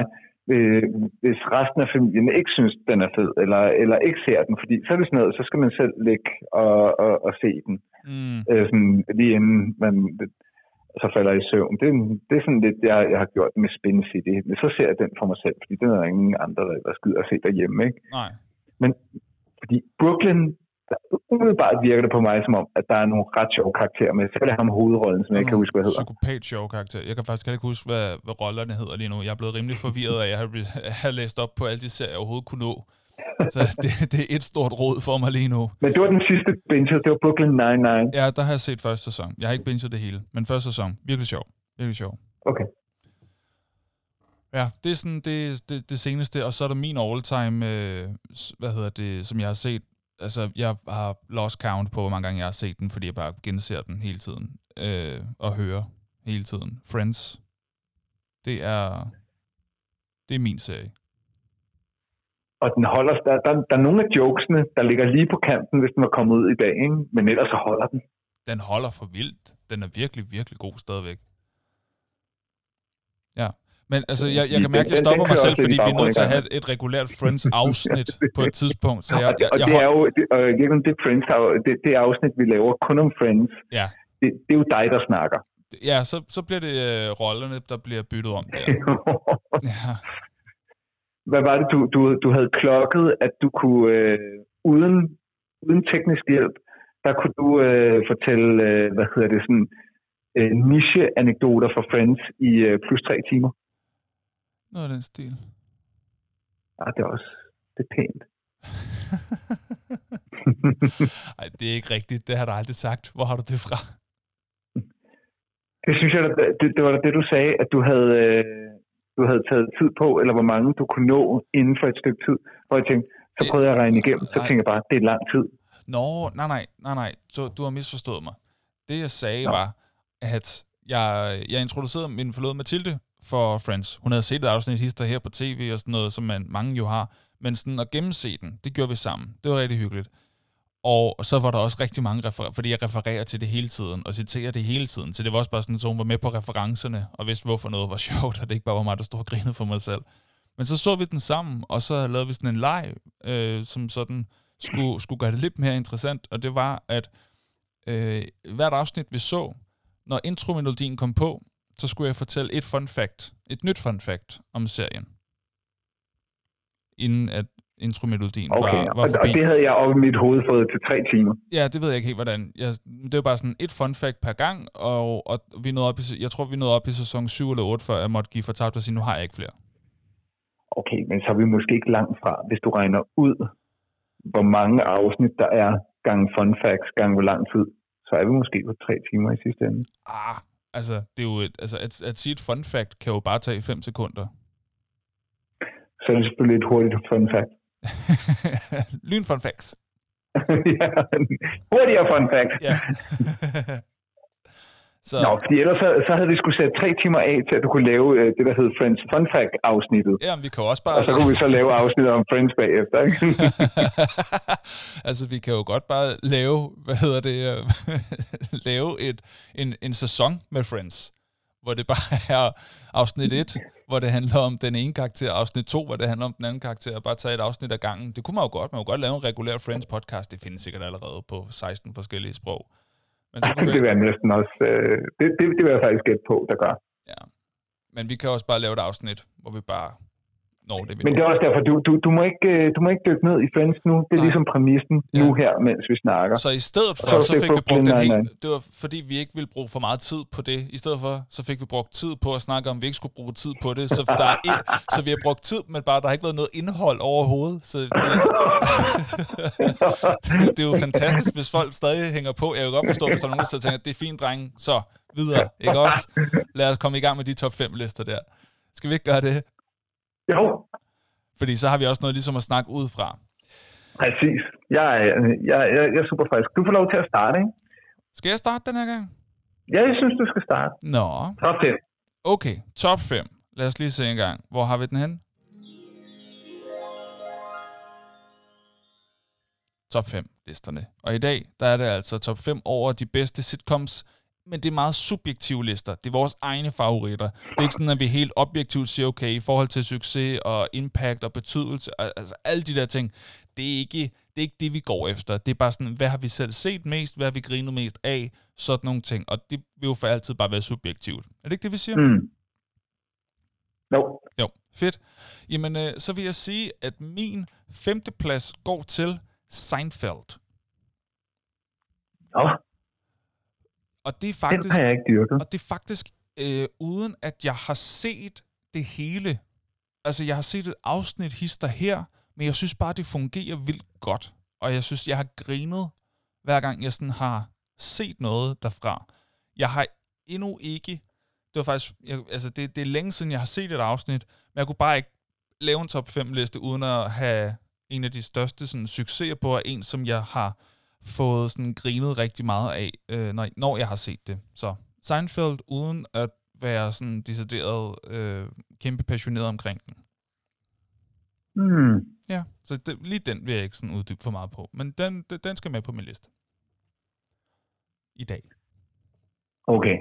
øh, hvis resten af familien ikke synes, den er fed, eller, eller ikke ser den. Fordi så er det sådan noget, så skal man selv ligge og, og, og se den. Mm. Øh, sådan, lige inden man så falder i søvn. Det, det er sådan lidt, jeg, jeg har gjort med Spin City. Men så ser jeg den for mig selv, fordi den er der ingen andre, der skider at se derhjemme. Ikke? Nej. Men fordi Brooklyn, der, umiddelbart virker det på mig som om, at der er nogle ret sjove karakterer med. Så er det ham hovedrollen, som jeg ikke kan huske, hvad hedder. Psykopat sjove karakter. Jeg kan faktisk ikke huske, hvad, hvad rollerne hedder lige nu. Jeg er blevet rimelig forvirret af, at jeg har, har læst op på alle de serier, jeg overhovedet kunne nå. Så det, det er et stort råd for mig lige nu. Men det var den sidste binge, det var Brooklyn Nine-Nine. Ja, der har jeg set første sæson. Jeg har ikke binget det hele, men første sæson. Virkelig sjov. Virkelig sjov. Okay. Ja, det er sådan det, det, det seneste, og så er der min all-time, øh, hvad hedder det, som jeg har set. Altså, jeg har lost count på, hvor mange gange jeg har set den, fordi jeg bare genser den hele tiden, øh, og hører hele tiden. Friends, det er, det er min serie. Og den holder, der, der, der er nogle af jokesene, der ligger lige på kanten, hvis den var kommet ud i dag, ikke? men ellers så holder den. Den holder for vildt. Den er virkelig, virkelig god stadigvæk. Ja, Men altså, jeg, jeg kan mærke, at jeg stopper mig selv, fordi vi er nødt til at have et regulært Friends-afsnit på et tidspunkt. Så jeg, jeg, og det er jo, det, og det, Friends, det, det afsnit, vi laver kun om Friends, ja. det, det er jo dig, der snakker. Ja, så, så bliver det øh, rollerne, der bliver byttet om der. ja. Hvad var det, du, du, du havde klokket, at du kunne, øh, uden, uden teknisk hjælp, der kunne du øh, fortælle, øh, hvad hedder det, sådan øh, niche-anekdoter fra Friends i øh, plus tre timer? Noget af den stil. Ja, det er også, det er pænt. Nej, det er ikke rigtigt. Det har du aldrig sagt. Hvor har du det fra? Det synes jeg, det, det var det, du sagde, at du havde, øh, du havde taget tid på, eller hvor mange du kunne nå inden for et stykke tid. Hvor jeg tænkte, så prøvede jeg at regne igennem, så tænkte jeg bare, det er lang tid. Nå, nej, nej, nej, nej, så, du har misforstået mig. Det jeg sagde Nå. var, at jeg, jeg introducerede min forlod Mathilde for Friends. Hun havde set et afsnit hister her på tv og sådan noget, som man, mange jo har. Men sådan at gennemse den, det gjorde vi sammen. Det var rigtig hyggeligt. Og så var der også rigtig mange referencer, fordi jeg refererer til det hele tiden, og citerer det hele tiden. Så det var også bare sådan, så hun var med på referencerne, og vidste, hvorfor noget var sjovt, og det ikke bare var mig, der stod og grinede for mig selv. Men så så vi den sammen, og så lavede vi sådan en leg, øh, som sådan skulle, skulle gøre det lidt mere interessant, og det var, at øh, hvert afsnit, vi så, når intromelodien kom på, så skulle jeg fortælle et fun fact, et nyt fun fact om serien. Inden at intromelodien okay, var, var forbi. og det havde jeg op i mit hoved fået til tre timer. Ja, det ved jeg ikke helt, hvordan. Jeg, det var bare sådan et fun fact per gang, og, og vi nåede op i, jeg tror, vi nåede op i sæson 7 eller 8, før jeg måtte give fortabt og sige, nu har jeg ikke flere. Okay, men så er vi måske ikke langt fra, hvis du regner ud, hvor mange afsnit der er gang fun facts, gang hvor lang tid, så er vi måske på tre timer i sidste ende. Ah, altså, det er jo et, altså at, at sige et fun fact kan jo bare tage 5 sekunder. Så er det selvfølgelig et hurtigt fun fact. Lyn fun facts. ja, hurtigere fun fact. ja. Så... Nå, fordi ellers så, så havde vi skulle sætte tre timer af til, at du kunne lave øh, det, der hed Friends Fun Fact-afsnittet. Ja, vi kan også bare... Og så kunne vi så lave afsnittet om Friends bagefter, ikke? altså, vi kan jo godt bare lave, hvad hedder det, øh, lave et, en, en sæson med Friends, hvor det bare er afsnit 1, hvor det handler om den ene karakter, afsnit 2, hvor det handler om den anden karakter, og bare tage et afsnit af gangen. Det kunne man jo godt. Man kunne godt lave en regulær Friends podcast. Det findes sikkert allerede på 16 forskellige sprog. Men så det, det vil jeg næsten også, øh, det, det, det vil jeg faktisk gætte på, der gør. Ja. Men vi kan også bare lave et afsnit, hvor vi bare når det. Men det er også derfor, du, du, du, må ikke, øh, du må ikke dykke ned i Friends nu. Det er Nej. ligesom præmissen ja. nu her, mens vi snakker. Så i stedet for, så, så fik vi brugt den helt, det var fordi vi ikke ville bruge for meget tid på det. I stedet for, så fik vi brugt tid på at snakke om, at vi ikke skulle bruge tid på det. Så, der er en, så vi har brugt tid, men bare der har ikke været noget indhold overhovedet. Så det, det er jo fantastisk, hvis folk stadig hænger på. Jeg kan godt forstå, hvis der er nogen, der tænker, det er fint, drenge. Så videre, ikke også? Lad os komme i gang med de top 5 lister der. Skal vi ikke gøre det? Jo. Fordi så har vi også noget ligesom at snakke ud fra. Præcis. Jeg, jeg, jeg, jeg er super frisk. Du får lov til at starte, ikke? Skal jeg starte den her gang? Ja, jeg synes, du skal starte. Nå. Top 5. Okay, top 5. Lad os lige se en gang. Hvor har vi den hen? Top 5 listerne. Og i dag, der er det altså top 5 over de bedste sitcoms men det er meget subjektive lister. Det er vores egne favoritter. Det er ikke sådan, at vi helt objektivt siger, okay, i forhold til succes og impact og betydelse, altså alle de der ting, det er ikke det, er ikke det vi går efter. Det er bare sådan, hvad har vi selv set mest, hvad har vi grinet mest af, sådan nogle ting. Og det vil jo for altid bare være subjektivt. Er det ikke det, vi siger? Mm. Jo. Jo, fedt. Jamen, øh, så vil jeg sige, at min femteplads går til Seinfeld. Ja. Og det er faktisk, Den har jeg ikke dyrket. Og det er faktisk øh, uden, at jeg har set det hele. Altså, jeg har set et afsnit hister her, men jeg synes bare, det fungerer vildt godt. Og jeg synes, jeg har grinet, hver gang jeg sådan har set noget derfra. Jeg har endnu ikke... Det var faktisk... Jeg, altså, det, det er længe siden, jeg har set et afsnit, men jeg kunne bare ikke lave en top 5 liste, uden at have en af de største sådan, succeser på, og en, som jeg har fået sådan grinet rigtig meget af, øh, når, når jeg har set det. Så Seinfeld uden at være sådan decideret øh, kæmpe passioneret omkring den. Mm. Ja, så det, lige den vil jeg ikke sådan uddybe for meget på. Men den, den skal med på min liste. I dag. Okay.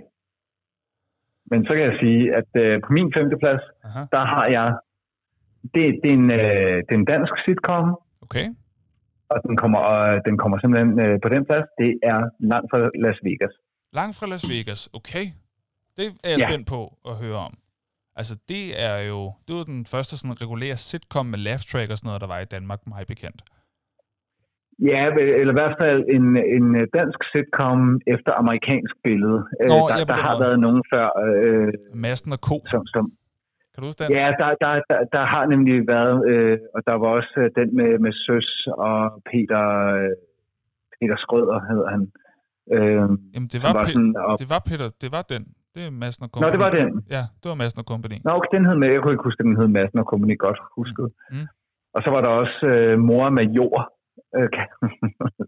Men så kan jeg sige, at øh, på min femteplads, Aha. der har jeg, det, det, er en, øh, det er en dansk sitcom, Okay. Og den kommer, øh, den kommer simpelthen øh, på den plads. Det er langt fra Las Vegas. Langt fra Las Vegas. Okay. Det er jeg Ja. spændt på at høre om. Altså, det er jo det var den første sådan regulære sitcom med laugh track og sådan noget, der var i Danmark, mig bekendt. Ja, eller i hvert fald en, en dansk sitcom efter amerikansk billede. Øh, Nå, der, ja, der har måde. været nogen før, øh, Masten og Ko. som, som, Kan du huske den? Ja, der, der, der, der har nemlig været, øh, og der var også øh, den med, med Søs og Peter, øh, Peter Skrøder hedder han. Øh, Jamen, det var, var sådan, og, det var Peter, det var den. Det er Madsen og Nå, Company. det var den. Ja, det var Madsen og Company. Nå, okay, den hed med, jeg kunne ikke huske, den hed Madsen og Company, godt husket. Mm. Og så var der også øh, Mor Major. Øh,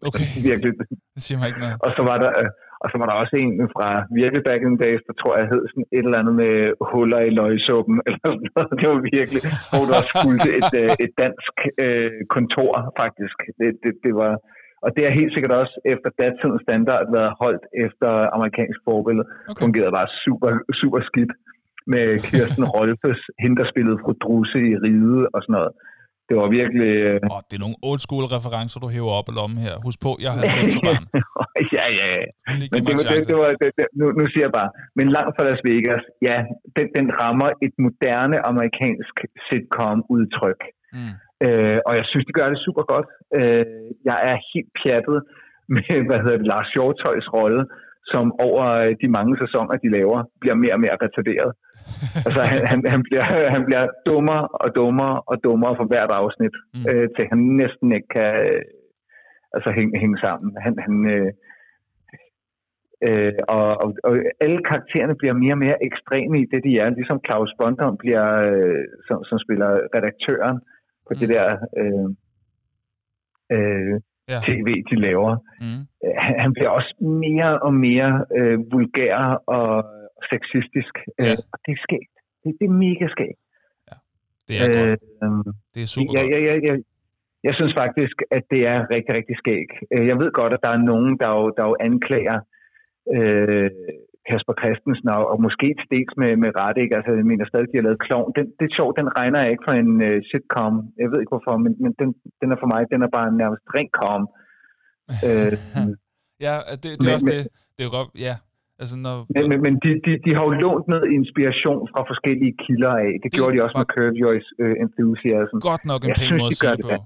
Okay. virkelig. Det siger mig ikke noget. Og så var der, øh, og så var der også en fra virkelig back in days, der tror jeg hed sådan et eller andet med huller i løgsuppen, eller sådan noget. Det var virkelig, hvor du også fulgte et, øh, et dansk øh, kontor, faktisk. Det, det, det var, og det har helt sikkert også efter datidens standard været holdt efter amerikansk forbillede. Okay. Fungerede bare super, super skidt med Kirsten Rolfes, hende der spillede fru Druse i Ride og sådan noget. Det var virkelig... Øh, Åh, det er nogle old school referencer, du hæver op i lommen her. Husk på, jeg har 90 barn. ja, ja, ja. Men det, det, det var, det, det, nu, nu siger jeg bare, men langt fra Las Vegas, ja, den, den rammer et moderne amerikansk sitcom-udtryk. Mm. Øh, og jeg synes, de gør det super godt. Øh, jeg er helt pjattet med, hvad hedder det, Lars Hjortøjs rolle, som over øh, de mange sæsoner, de laver, bliver mere og mere retarderet. altså, han, han, han, bliver, han bliver dummere og dummere og dummere for hvert afsnit, mm. øh, til han næsten ikke kan øh, altså, hænge, hænge sammen. Han, han, øh, øh, og, og, og alle karaktererne bliver mere og mere ekstreme i det, de er. Ligesom Claus Bondum bliver, øh, som, som spiller redaktøren på mm. det der øh, øh, Ja. tv, de laver. Mm. Øh, Han, han bliver også mere og mere øh, vulgær og sexistisk. Ja. Øh, og det er skægt. Det, det er mega skægt. Det er godt. Øh, Det er super jeg, godt. jeg, jeg, jeg, jeg synes faktisk, at det er rigtig, rigtig skæg. Øh, Jeg ved godt, at der er nogen, der jo, der jo anklager øh, Kasper Christensen, og, og måske til dels med, med rette, ikke? Altså, jeg mener stadig, de har lavet klovn. Den, det er sjovt, den regner jeg ikke for en uh, sitcom. Jeg ved ikke hvorfor, men, men den, den er for mig, den er bare nærmest ringkom. Øh, Ja, det, det er Men- også det. Det er jo godt, ja. Altså, når, men men, men de, de, de har jo lånt noget inspiration fra forskellige kilder af. Det, Det gjorde de også med Curve Your uh, Enthusiasm. godt nok en Jeg pæn synes, måde de at sige det på.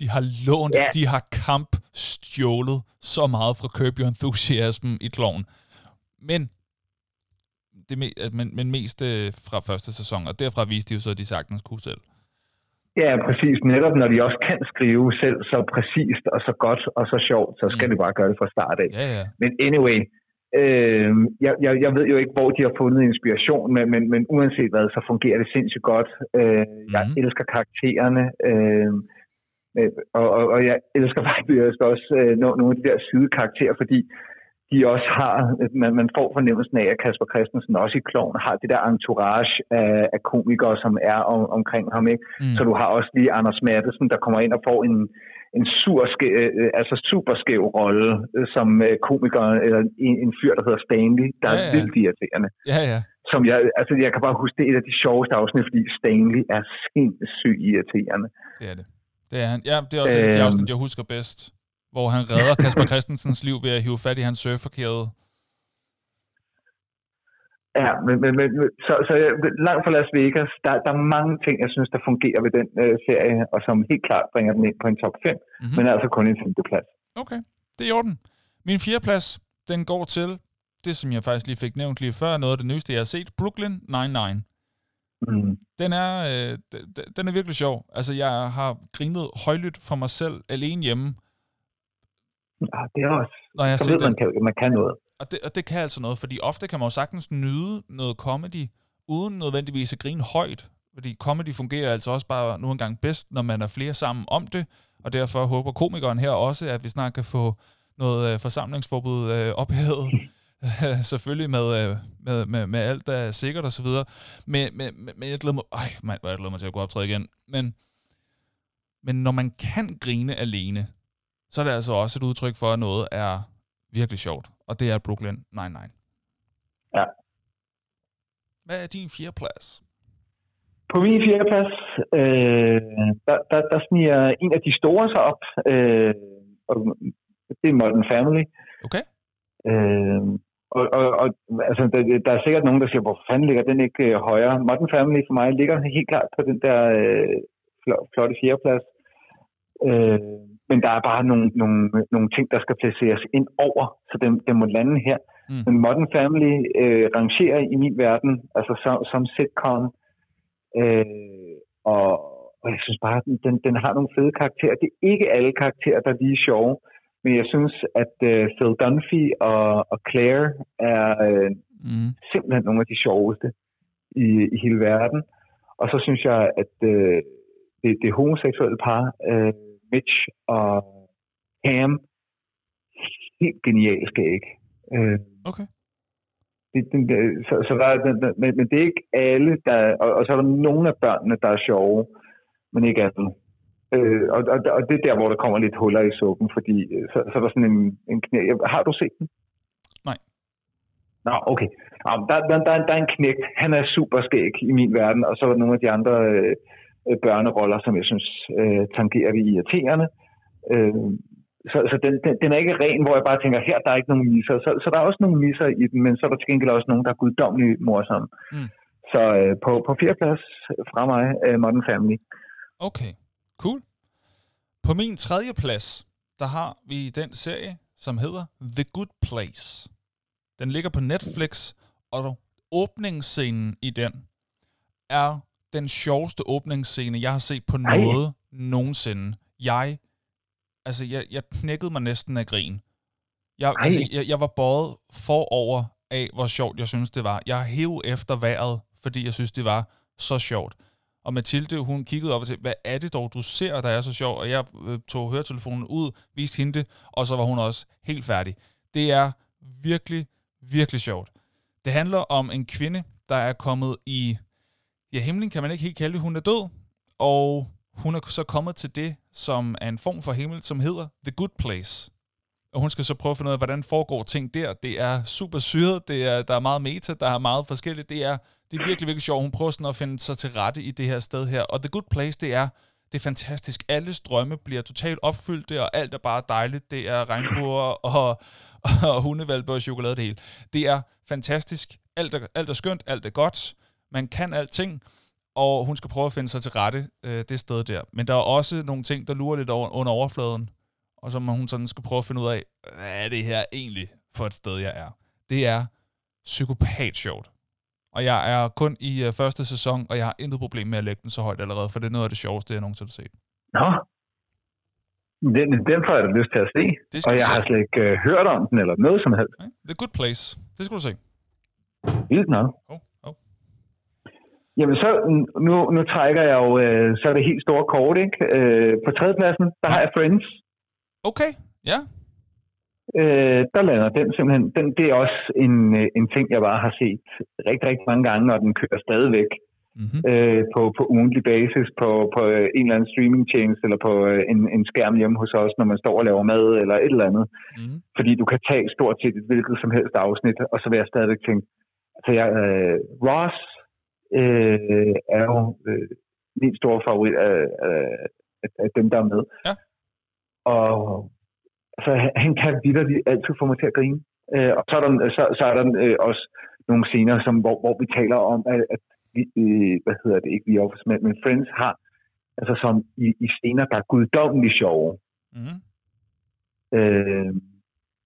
De har lånt, Ja. de har kamp stjålet så meget fra Curb Your Enthusiasm i kloven. Men, det men, men mest øh, fra første sæson, og derfra viste de jo så, at de sagtens kunne selv. Ja, præcis. Netop når de også kan skrive selv så præcist og så godt og så sjovt, så skal Mm. de bare gøre det fra start af. Ja, ja. Men anyway, øh, jeg, jeg, jeg ved jo ikke, hvor de har fundet inspiration, men, men, men uanset hvad, så fungerer det sindssygt godt. Øh, jeg Mhm. elsker karaktererne, øh, øh, og, og, og jeg elsker faktisk også øh, no- nogle af de der sidekarakterer, fordi de også har, man, man får fornemmelsen af, at Kasper Christensen også i Kloven har det der entourage af, af komikere, som er om, omkring ham. Ikke? Mm. Så du har også lige Anders Mattesen, der kommer ind og får en, en sur øh, altså super skæv rolle øh, som øh, komiker, eller en, en fyr, der hedder Stanley, der Ja, er ja. vildt irriterende. Ja, ja. Som jeg, altså jeg kan bare huske, det er et af de sjoveste afsnit, fordi Stanley er sindssygt irriterende. Det er det. Det er han. Ja, det er også et af de Øhm. afsnit, jeg husker bedst. Hvor han redder Kasper Christensens liv ved at hive fat i hans surferkæde. Ja, men, men, men så, så langt fra Las Vegas, der, der er mange ting, jeg synes, der fungerer ved den øh, serie, og som helt klart bringer den ind på en top 5, Mhm. mm-hmm. men altså kun en femteplads. Okay, det er i orden. Min fjerdeplads, den går til det, som jeg faktisk lige fik nævnt lige før, noget af det nyeste, jeg har set, Brooklyn Nine-Nine. Mm. Den er, øh, d- d- den er virkelig sjov. Altså, jeg har grinet højlydt for mig selv alene hjemme, Ja, det er også, når jeg så ved den. man, kan, man kan noget. Og det, og det kan altså noget, fordi ofte kan man jo sagtens nyde noget comedy, uden nødvendigvis at grine højt. Fordi comedy fungerer altså også bare nu engang bedst, når man er flere sammen om det, og derfor håber komikeren her også, at vi snart kan få noget øh, forsamlingsforbud øh, ophævet. Selvfølgelig med, øh, med, med, med alt, der er sikkert og så videre. Men, men, men- jeg glæder mig... Ej, man, jeg glæder mig til at gå optræde igen. Men, men når man kan grine alene, så er det altså også et udtryk for, at noget er virkelig sjovt. Og det er Brooklyn Nine-Nine. Ja. Hvad er din fjerde plads? På min fjerde plads, øh, der, der, der sniger en af de store sig op, øh, og det er Modern Family. Okay. Øh, og, og, og altså, der, der er sikkert nogen, der siger, hvor fanden ligger den ikke øh, højere? Modern Family for mig ligger helt klart på den der øh, flotte fjerdeplads. Øh, men der er bare nogle, nogle, nogle ting, der skal placeres ind over, så den, den må lande her. Mm. Men Modern Family øh, rangerer i min verden, altså som, som sitcom, øh, og, og jeg synes bare, at den, den har nogle fede karakterer. Det er ikke alle karakterer, der er lige sjove, men jeg synes, at øh, Phil Dunphy og, og Claire er øh, mm. simpelthen nogle af de sjoveste i, i hele verden. Og så synes jeg, at øh, det, det homoseksuelle par, øh, Mitch og Cam, helt genialt skæg. Øh, okay. Det, det, det, så, så der, er, men, men det er ikke alle, der, og, og så er der nogle af børnene, der er sjove, men ikke alle. Øh, og, og, og det er der, hvor der kommer lidt huller i suppen, fordi øh, så, så er der sådan en, en knæ. Har du set den? Nej. Nå, okay. Ja, der, der, der, der er en knægt. Han er super skæg i min verden, og så er der nogle af de andre øh, børneroller, som jeg synes øh, tangerer vi irriterende. Øh, så, så den, den, den er ikke ren, hvor jeg bare tænker, her der er ikke nogen misser. Så, så der er også nogle misser i den, men så er der til gengæld også nogen, der er guddommeligt morsomme. Mm. Så øh, på, på plads fra mig, øh, Modern Family. Okay, cool. På min tredje plads, der har vi den serie, som hedder The Good Place. Den ligger på Netflix, og åbningsscenen i den er den sjoveste åbningsscene, jeg har set på noget Ej. nogensinde. Jeg altså, jeg, jeg knækkede mig næsten af grin. Jeg, altså, jeg, jeg var båret forover af, hvor sjovt jeg synes, det var. Jeg hæv efter vejret, fordi jeg synes, det var så sjovt. Og Mathilde, hun kiggede op og sagde, hvad er det dog, du ser, der er så sjovt? Og jeg øh, tog høretelefonen ud, viste hende det, og så var hun også helt færdig. Det er virkelig, virkelig sjovt. Det handler om en kvinde, der er kommet i... Ja, himlen kan man ikke helt kalde det. Hun er død, og hun er så kommet til det, som er en form for himmel, som hedder The Good Place. Og hun skal så prøve at finde ud af, hvordan foregår ting der. Det er super syret, det er, der er meget meta, der er meget forskelligt. Det er, det er virkelig, virkelig sjovt. Hun prøver sådan at finde sig til rette i det her sted her. Og The Good Place, det er, det er fantastisk. Alle strømme bliver totalt opfyldte, og alt er bare dejligt. Det er regnbuer og, og hundevalpe og chokolade det hele. Det er fantastisk. Alt er, alt er skønt, alt er godt. Man kan alting og hun skal prøve at finde sig til rette øh, det sted der. Men der er også nogle ting, der lurer lidt over, under overfladen, og som hun sådan skal prøve at finde ud af, hvad er det her egentlig for et sted, jeg er. Det er psykopat sjovt. Og jeg er kun i uh, første sæson, og jeg har intet problem med at lægge den så højt allerede, for det er noget af det sjoveste, jeg nogensinde har set. Nå, den, den får jeg da lyst til at se. Og jeg se. har slet ikke uh, hørt om den, eller noget som helst. Okay. The Good Place. Det skal du se. Vildt nok. Oh. Jamen så, nu, nu trækker jeg jo, øh, så er det helt store kort, ikke? Øh, på tredjepladsen, der har jeg Friends. Okay, ja. Øh, der lander den simpelthen, den, det er også en, øh, en ting, jeg bare har set rigtig, rigtig mange gange, når den kører stadigvæk mm-hmm. øh, på, på ugentlig basis på, på en eller anden streamingtjeneste eller på øh, en, en skærm hjemme hos os, når man står og laver mad eller et eller andet. Mm-hmm. Fordi du kan tage stort set et hvilket som helst afsnit, og så vil jeg stadigvæk tænke, altså jeg, øh, Ross øh, er jo øh, min store favorit af, af, af dem, der er med. Ja. Og altså, han kan vidderligt altid få mig til at grine. Øh, og så er der, så, så er der øh, også nogle scener, som, hvor, hvor vi taler om, at, at vi, øh, hvad hedder det, ikke vi Office, men, men Friends har, altså som i, i scener, der er guddommeligt sjove. Mm-hmm. Øh,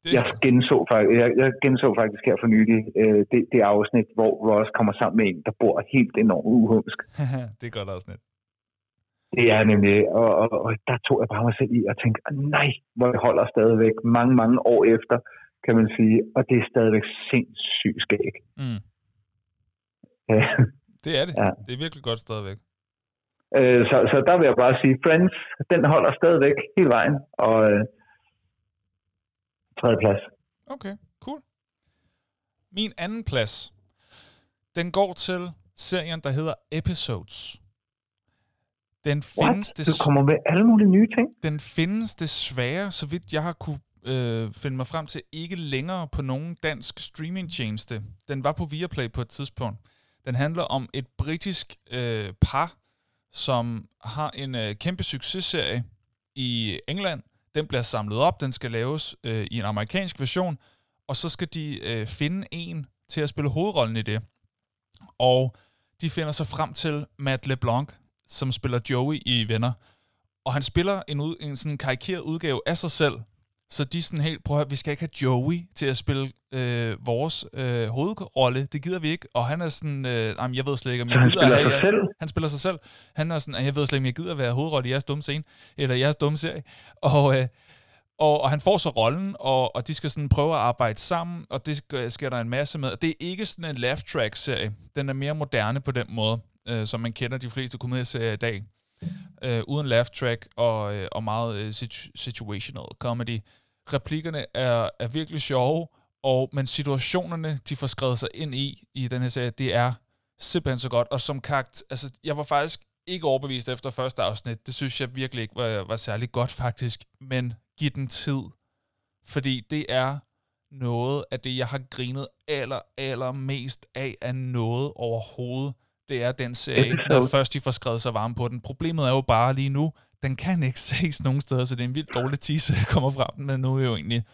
det... Jeg, genså, jeg, jeg genså faktisk her for nylig øh, det, det afsnit, hvor Ross kommer sammen med en, der bor helt enormt uhumsk. det er godt afsnit. Det er nemlig, og, og, og der tog jeg bare mig selv i og tænkte, nej, hvor jeg holder stadigvæk mange, mange år efter, kan man sige, og det er stadigvæk sindssygt skæg. Mm. det er det. Ja. Det er virkelig godt stadigvæk. Øh, så, så der vil jeg bare sige, Friends, den holder stadigvæk hele vejen, og øh, tredje plads. Okay, cool. Min anden plads, den går til serien, der hedder Episodes. Den findes What? Du kommer med alle mulige nye ting? Den findes desværre, så vidt jeg har kunne øh, finde mig frem til, ikke længere på nogen dansk streamingtjeneste. Den var på Viaplay på et tidspunkt. Den handler om et britisk øh, par, som har en øh, kæmpe successerie i England. Den bliver samlet op, den skal laves øh, i en amerikansk version, og så skal de øh, finde en til at spille hovedrollen i det. Og de finder sig frem til Matt LeBlanc, som spiller Joey i Venner. Og han spiller en, ud, en sådan karikeret udgave af sig selv, så de er sådan helt, prøv at høre, vi skal ikke have Joey til at spille øh, vores øh, hovedrolle. Det gider vi ikke. Og han er sådan, øh, jamen, jeg ved slet ikke, om jeg han gider spiller have... sig selv? Han spiller sig selv. Han er sådan, jeg ved slet ikke, om jeg gider være hovedrolle i jeres dumme scene, eller jeres dumme serie. Og, øh, og, og han får så rollen, og, og de skal sådan prøve at arbejde sammen, og det sker, sker der en masse med. Det er ikke sådan en laugh track serie. Den er mere moderne på den måde, øh, som man kender de fleste komedieserier i dag. Øh, uden laugh track og, øh, og meget øh, situ- situational comedy replikkerne er, er virkelig sjove, og, men situationerne, de får skrevet sig ind i, i den her serie, det er simpelthen så godt. Og som karakter, altså, jeg var faktisk ikke overbevist efter første afsnit. Det synes jeg virkelig ikke var, var særlig godt, faktisk. Men giv den tid. Fordi det er noget af det, jeg har grinet aller, aller mest af af noget overhovedet. Det er den serie, når først de får skrevet sig varme på den. Problemet er jo bare lige nu, den kan ikke ses nogen steder, så det er en vildt dårlig teaser, jeg kommer frem med nu jo egentlig.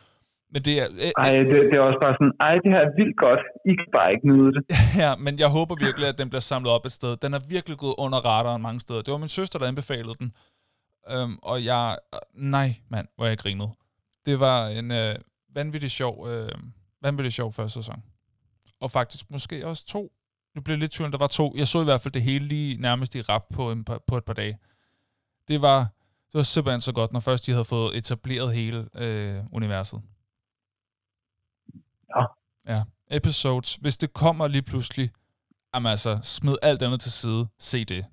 Men det er... Øh, ej, det, det er også bare sådan, ej, det her er vildt godt. I kan bare ikke nyde det. ja, men jeg håber virkelig, at den bliver samlet op et sted. Den er virkelig gået under radaren mange steder. Det var min søster, der anbefalede den. Øhm, og jeg... Nej, mand, hvor jeg grinede. Det var en øh, vanvittig sjov, øh, vanvittig sjov første sæson. Og faktisk måske også to. Nu blev lidt tvivl, der var to. Jeg så i hvert fald det hele lige nærmest i rap på, en på et par dage det var, det var simpelthen så godt, når først de havde fået etableret hele øh, universet. Ja. Ja. Episodes. Hvis det kommer lige pludselig, jamen altså, smid alt andet til side. Se det.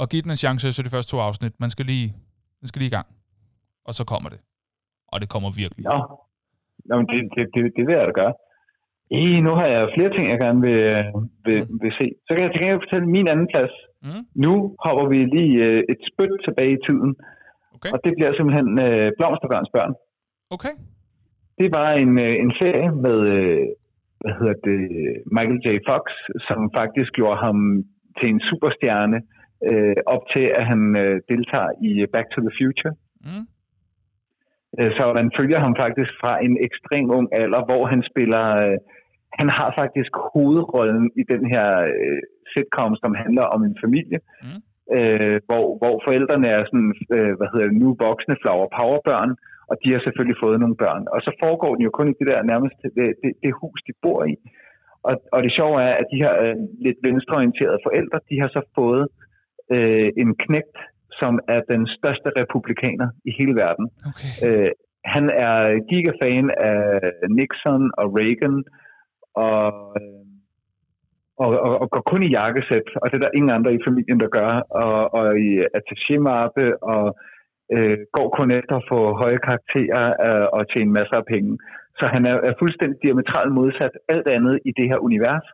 Og giv den en chance så de første to afsnit. Man skal lige, man skal lige i gang. Og så kommer det. Og det kommer virkelig. Ja. Jamen, det, det, det, det vil jeg da gøre. I, nu har jeg flere ting, jeg gerne vil, vil, mm. vil se. Så kan jeg til gengæld fortælle min anden plads. Mm. Nu hopper vi lige øh, et spyt tilbage i tiden. Okay. Og det bliver simpelthen øh, Blomsterbørns børn. Okay. Det var en, øh, en serie med øh, hvad hedder det, Michael J. Fox, som faktisk gjorde ham til en superstjerne øh, op til, at han øh, deltager i Back to the Future. Mm. Øh, så man følger ham faktisk fra en ekstrem ung alder, hvor han spiller... Øh, han har faktisk hovedrollen i den her øh, sitcom, som handler om en familie, mm. øh, hvor, hvor forældrene er sådan, øh, hvad hedder det nu, voksne flower power børn, og de har selvfølgelig fået nogle børn. Og så foregår den jo kun i det der nærmest det, det, det hus, de bor i. Og, og det sjove er, at de her øh, lidt venstreorienterede forældre, de har så fået øh, en knægt, som er den største republikaner i hele verden. Okay. Øh, han er gigafan af Nixon og Reagan, øh, Øh, og, og, og går kun i jakkesæt, og det er der ingen andre i familien, der gør, og, og i attaché-mappe, og øh, går kun efter at få høje karakterer øh, og tjene masser af penge. Så han er, er fuldstændig diametralt modsat alt andet i det her univers,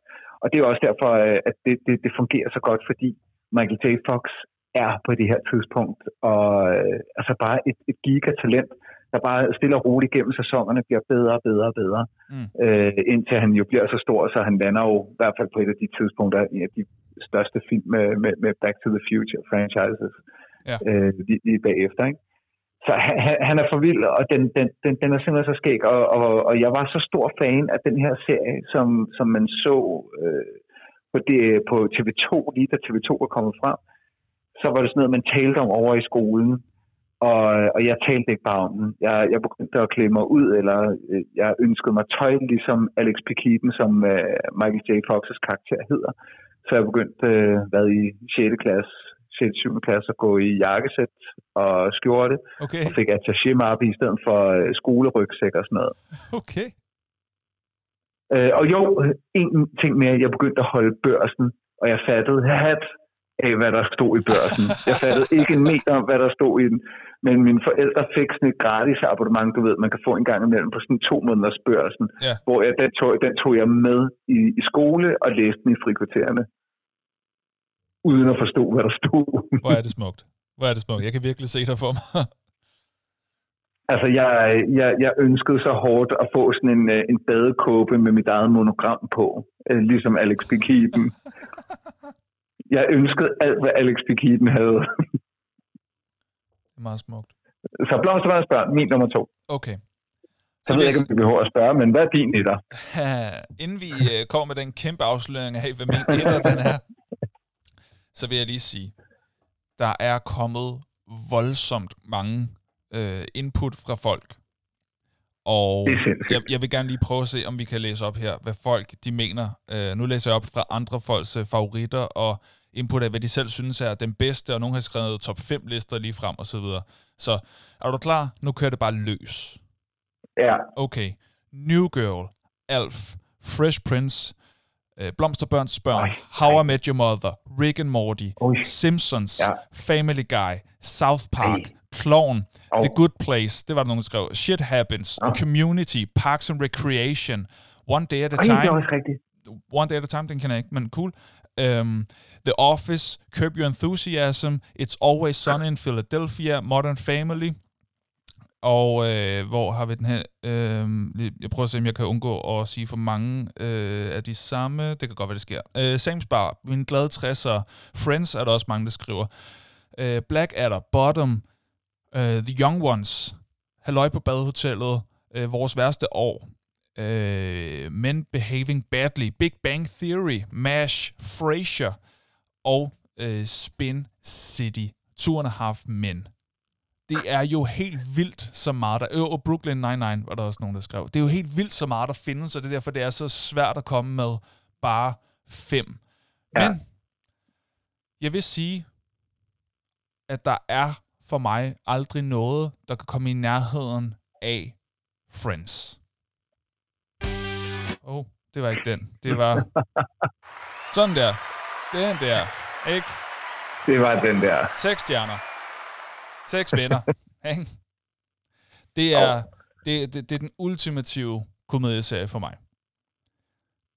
og det er også derfor, øh, at det, det, det fungerer så godt, fordi Michael J. Fox er på det her tidspunkt, og øh, altså bare et, et gigatalent, der bare stille og roligt gennem sæsonerne bliver bedre og bedre og bedre, mm. øh, indtil han jo bliver så stor, så han lander jo i hvert fald på et af de tidspunkter i de største film med, med, med Back to the Future franchises ja. øh, lige, lige bagefter. Ikke? Så han, han er for vild, og den, den, den, den er simpelthen så skæg, og, og, og jeg var så stor fan af den her serie, som, som man så øh, på, det, på TV2, lige da TV2 var kommet frem, så var det sådan noget, man talte om over i skolen, og, og jeg talte ikke bare om den. Jeg, jeg begyndte at klæde mig ud, eller øh, jeg ønskede mig tøj, ligesom Alex P. Keaton, som uh, Michael J. Fox's karakter hedder. Så jeg begyndte, uh, hvad i 6. klasse, 6. 7. klasse, at gå i jakkesæt og skjorte. Okay. Og fik attaché mappe i stedet for uh, skolerygsæk og sådan noget. Okay. Uh, og jo, en ting mere, jeg begyndte at holde børsen, og jeg fattede hat af, hvad der stod i børsen. Jeg fattede ikke en meter om, hvad der stod i den. Men mine forældre fik sådan et gratis abonnement, du ved, man kan få en gang imellem på sådan to måneders børsen, ja. hvor jeg, den, tog, den tog jeg med i, i skole og læste den i frikvartererne. Uden at forstå, hvad der stod. Hvor er det smukt. Hvor er det smukt. Jeg kan virkelig se dig for mig. Altså, jeg, jeg, jeg ønskede så hårdt at få sådan en, øh, en badekåbe med mit eget monogram på, øh, ligesom Alex. Keaton. jeg ønskede alt, hvad Alex. Keaton havde. Det er meget smukt. Så blomstervandets børn, min nummer to. Okay. Så, så ved jeg ikke, om vi behøver at spørge, men hvad er din etter? Inden vi uh, kommer med den kæmpe afsløring af, hvad min etter den er, så vil jeg lige sige, der er kommet voldsomt mange uh, input fra folk. Og jeg, jeg vil gerne lige prøve at se, om vi kan læse op her, hvad folk de mener. Uh, nu læser jeg op fra andre folks uh, favoritter og input af, hvad de selv synes er den bedste, og nogen har skrevet top 5 lister lige frem og så videre. Så er du klar? Nu kører det bare løs. Ja. Okay. New Girl, Alf, Fresh Prince, uh, Blomsterbørns Børn, Ej, How I Met Your Mother, Rick and Morty, Oj. Simpsons, ja. Family Guy, South Park, Ej. Clown, oh. The Good Place, det var der nogen, der skrev, Shit Happens, oh. Community, Parks and Recreation, One Day at a Time. Ej, det er også rigtigt. One Day at a Time, den kan jeg ikke, men cool. Um, The Office, Curb Your Enthusiasm, It's Always Sunny in Philadelphia, Modern Family, og øh, hvor har vi den her? Øh, jeg prøver at se, om jeg kan undgå at sige for mange øh, af de samme. Det kan godt være, det sker. Øh, Sam's Bar, Min Glade 60'er, Friends er der også mange, der skriver. Øh, Black Adder, Bottom, øh, The Young Ones, Halløj på Badehotellet, øh, Vores Værste År, øh, Men Behaving Badly, Big Bang Theory, MASH, Frasier og øh, Spin City, and a Half Men det er jo helt vildt så meget, der... Øh, og Brooklyn Nine-Nine var der også nogen, der skrev. Det er jo helt vildt så meget, der findes, og det er derfor, det er så svært at komme med bare fem. Ja. Men jeg vil sige, at der er for mig aldrig noget, der kan komme i nærheden af Friends. Åh, oh, det var ikke den. Det var sådan der. Den der. Ikke? Det var den der. Seks stjerner. Seks venner. det, er, det, det, det er den ultimative komedieserie for mig.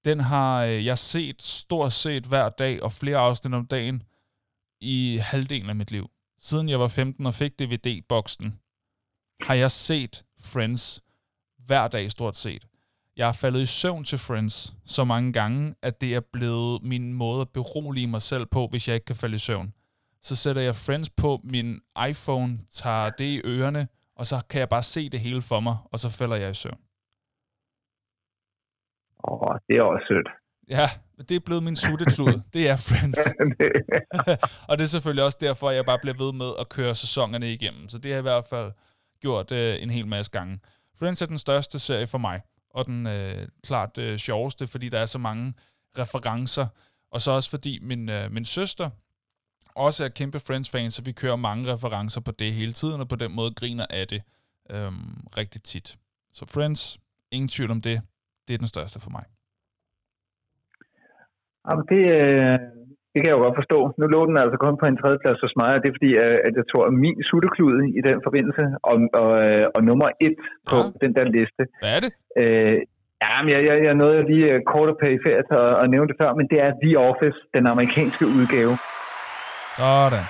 Den har øh, jeg set stort set hver dag og flere afsnit om dagen i halvdelen af mit liv. Siden jeg var 15 og fik DVD-boksen, har jeg set Friends hver dag stort set. Jeg har faldet i søvn til Friends så mange gange, at det er blevet min måde at berolige mig selv på, hvis jeg ikke kan falde i søvn så sætter jeg Friends på min iPhone, tager det i ørerne, og så kan jeg bare se det hele for mig, og så falder jeg i søvn. Åh, oh, det er også sødt. Ja, det er blevet min sutteklud. det er Friends. og det er selvfølgelig også derfor, at jeg bare bliver ved med at køre sæsonerne igennem. Så det har jeg i hvert fald gjort øh, en hel masse gange. Friends er den største serie for mig, og den øh, klart øh, sjoveste, fordi der er så mange referencer. Og så også fordi min, øh, min søster, også er kæmpe Friends-fan, så vi kører mange referencer på det hele tiden, og på den måde griner af det øh, rigtig tit. Så Friends, ingen tvivl om det, det er den største for mig. Jamen, det, øh, det kan jeg jo godt forstå. Nu lå den altså kun på en tredjeplads hos mig, og det er fordi, øh, at jeg tror, at min sutteklude i den forbindelse, og, og, øh, og nummer et på ja. den der liste. Hvad er det? Øh, Ja, men jeg, jeg, jeg nåede lige kort og perifært at, at nævne det før, men det er The Office, den amerikanske udgave. Sådan.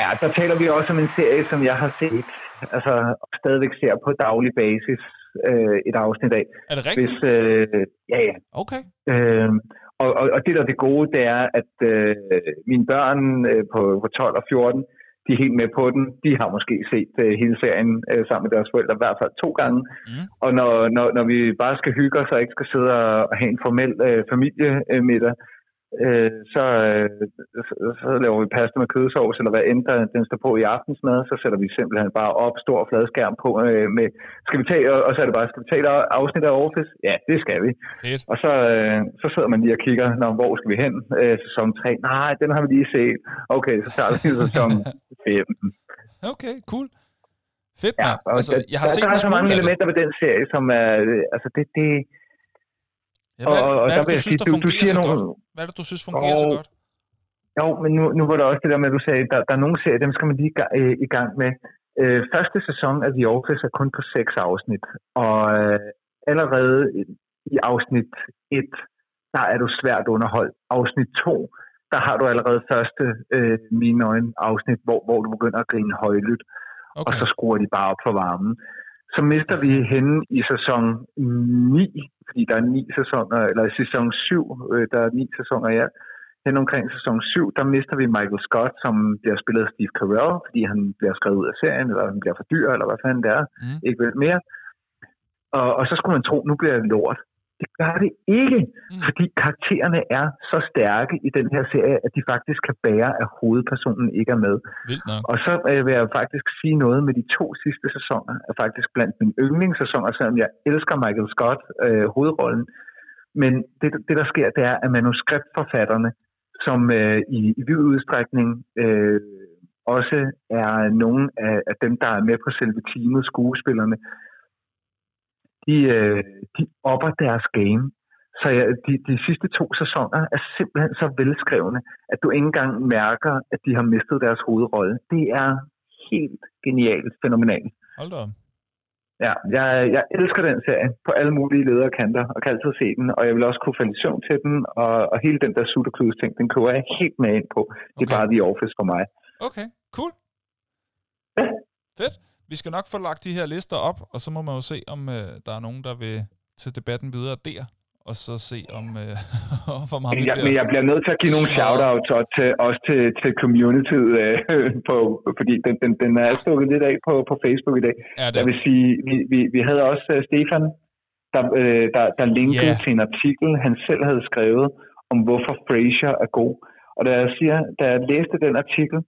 Ja, der taler vi også om en serie, som jeg har set, altså stadigvæk ser på daglig basis øh, et afsnit af. Er det rigtigt? Hvis, øh, ja, ja. Okay. Øh, og, og, og det, der er det gode, det er, at øh, mine børn øh, på, på 12 og 14, de er helt med på den. De har måske set øh, hele serien øh, sammen med deres forældre, i hvert fald to gange. Mm. Og når, når, når vi bare skal hygge os og ikke skal sidde og have en formel øh, familiemiddag, øh, øh, så, øh, så, så laver vi pasta med kødsovs, eller hvad end der, den står på i aftensmad, så sætter vi simpelthen bare op, stor fladskærm på øh, med, skal vi tage, og så er det bare, skal vi tage et afsnit af Office? Ja, det skal vi. Fedt. Og så, øh, så sidder man lige og kigger, når, hvor skal vi hen? Øh, sæson 3, nej, den har vi lige set. Okay, så tager vi sæson 5. Okay, cool. Fedt, ja, altså, jeg har der, set der er så mange elementer ved den serie, som er, altså det, det, Ja, hvad, og, og hvad er det, du synes, der fungerer du, så nogle... godt? Hvad er det, du synes fungerer og, så godt? Jo, men nu, nu var der også det der med, at du sagde, der, der er nogle serier, dem skal man lige øh, i gang med. Øh, første sæson af The Office er kun på seks afsnit, og øh, allerede i afsnit 1, der er du svært underholdt. Afsnit 2, der har du allerede første, øh, mine øjne, afsnit, hvor, hvor du begynder at grine højlydt. okay. og så skruer de bare op for varmen. Så mister vi hende i sæson 9, fordi der er ni sæsoner, eller i sæson 7, øh, der er ni sæsoner ja. Hen omkring sæson 7, der mister vi Michael Scott, som bliver spillet af Steve Carell, fordi han bliver skrevet ud af serien, eller han bliver for dyr, eller hvad fanden det er. Mm. Ikke mere. Og, og så skulle man tro, nu bliver det lort. Det gør det ikke, mm. fordi karaktererne er så stærke i den her serie, at de faktisk kan bære, at hovedpersonen ikke er med. Og så øh, vil jeg faktisk sige noget med de to sidste sæsoner, er faktisk blandt mine yndlingssæsoner, selvom jeg elsker Michael Scott, øh, hovedrollen. Men det, det, der sker, det er, at manuskriptforfatterne, som øh, i, i vid udstrækning øh, også er nogle af, af dem, der er med på selve teamet, skuespillerne, de, øh, de opper deres game. Så ja, de, de sidste to sæsoner er simpelthen så velskrevne, at du ikke engang mærker, at de har mistet deres hovedrolle. Det er helt genialt, fænomenalt. Hold da Ja, jeg, jeg elsker den serie på alle mulige lederkanter, og kan altid se den, og jeg vil også kunne falde i til den, og, og hele den der Sutterklus ting, den kører jeg helt med ind på. Det er okay. bare The Office for mig. Okay, cool. Ja. Fedt vi skal nok få lagt de her lister op, og så må man jo se, om øh, der er nogen, der vil til debatten videre der, og så se om, øh, om ham jeg, Men jeg bliver nødt til at give nogle shout-outs også til, også til, til community, øh, på, fordi den, den, den er stukket lidt af på, på Facebook i dag. Ja, det. Jeg vil sige, vi, vi, vi havde også uh, Stefan, der, øh, der, der linkede yeah. til en artikel, han selv havde skrevet, om hvorfor Frasier er god. Og da jeg, siger, da jeg læste den artikel,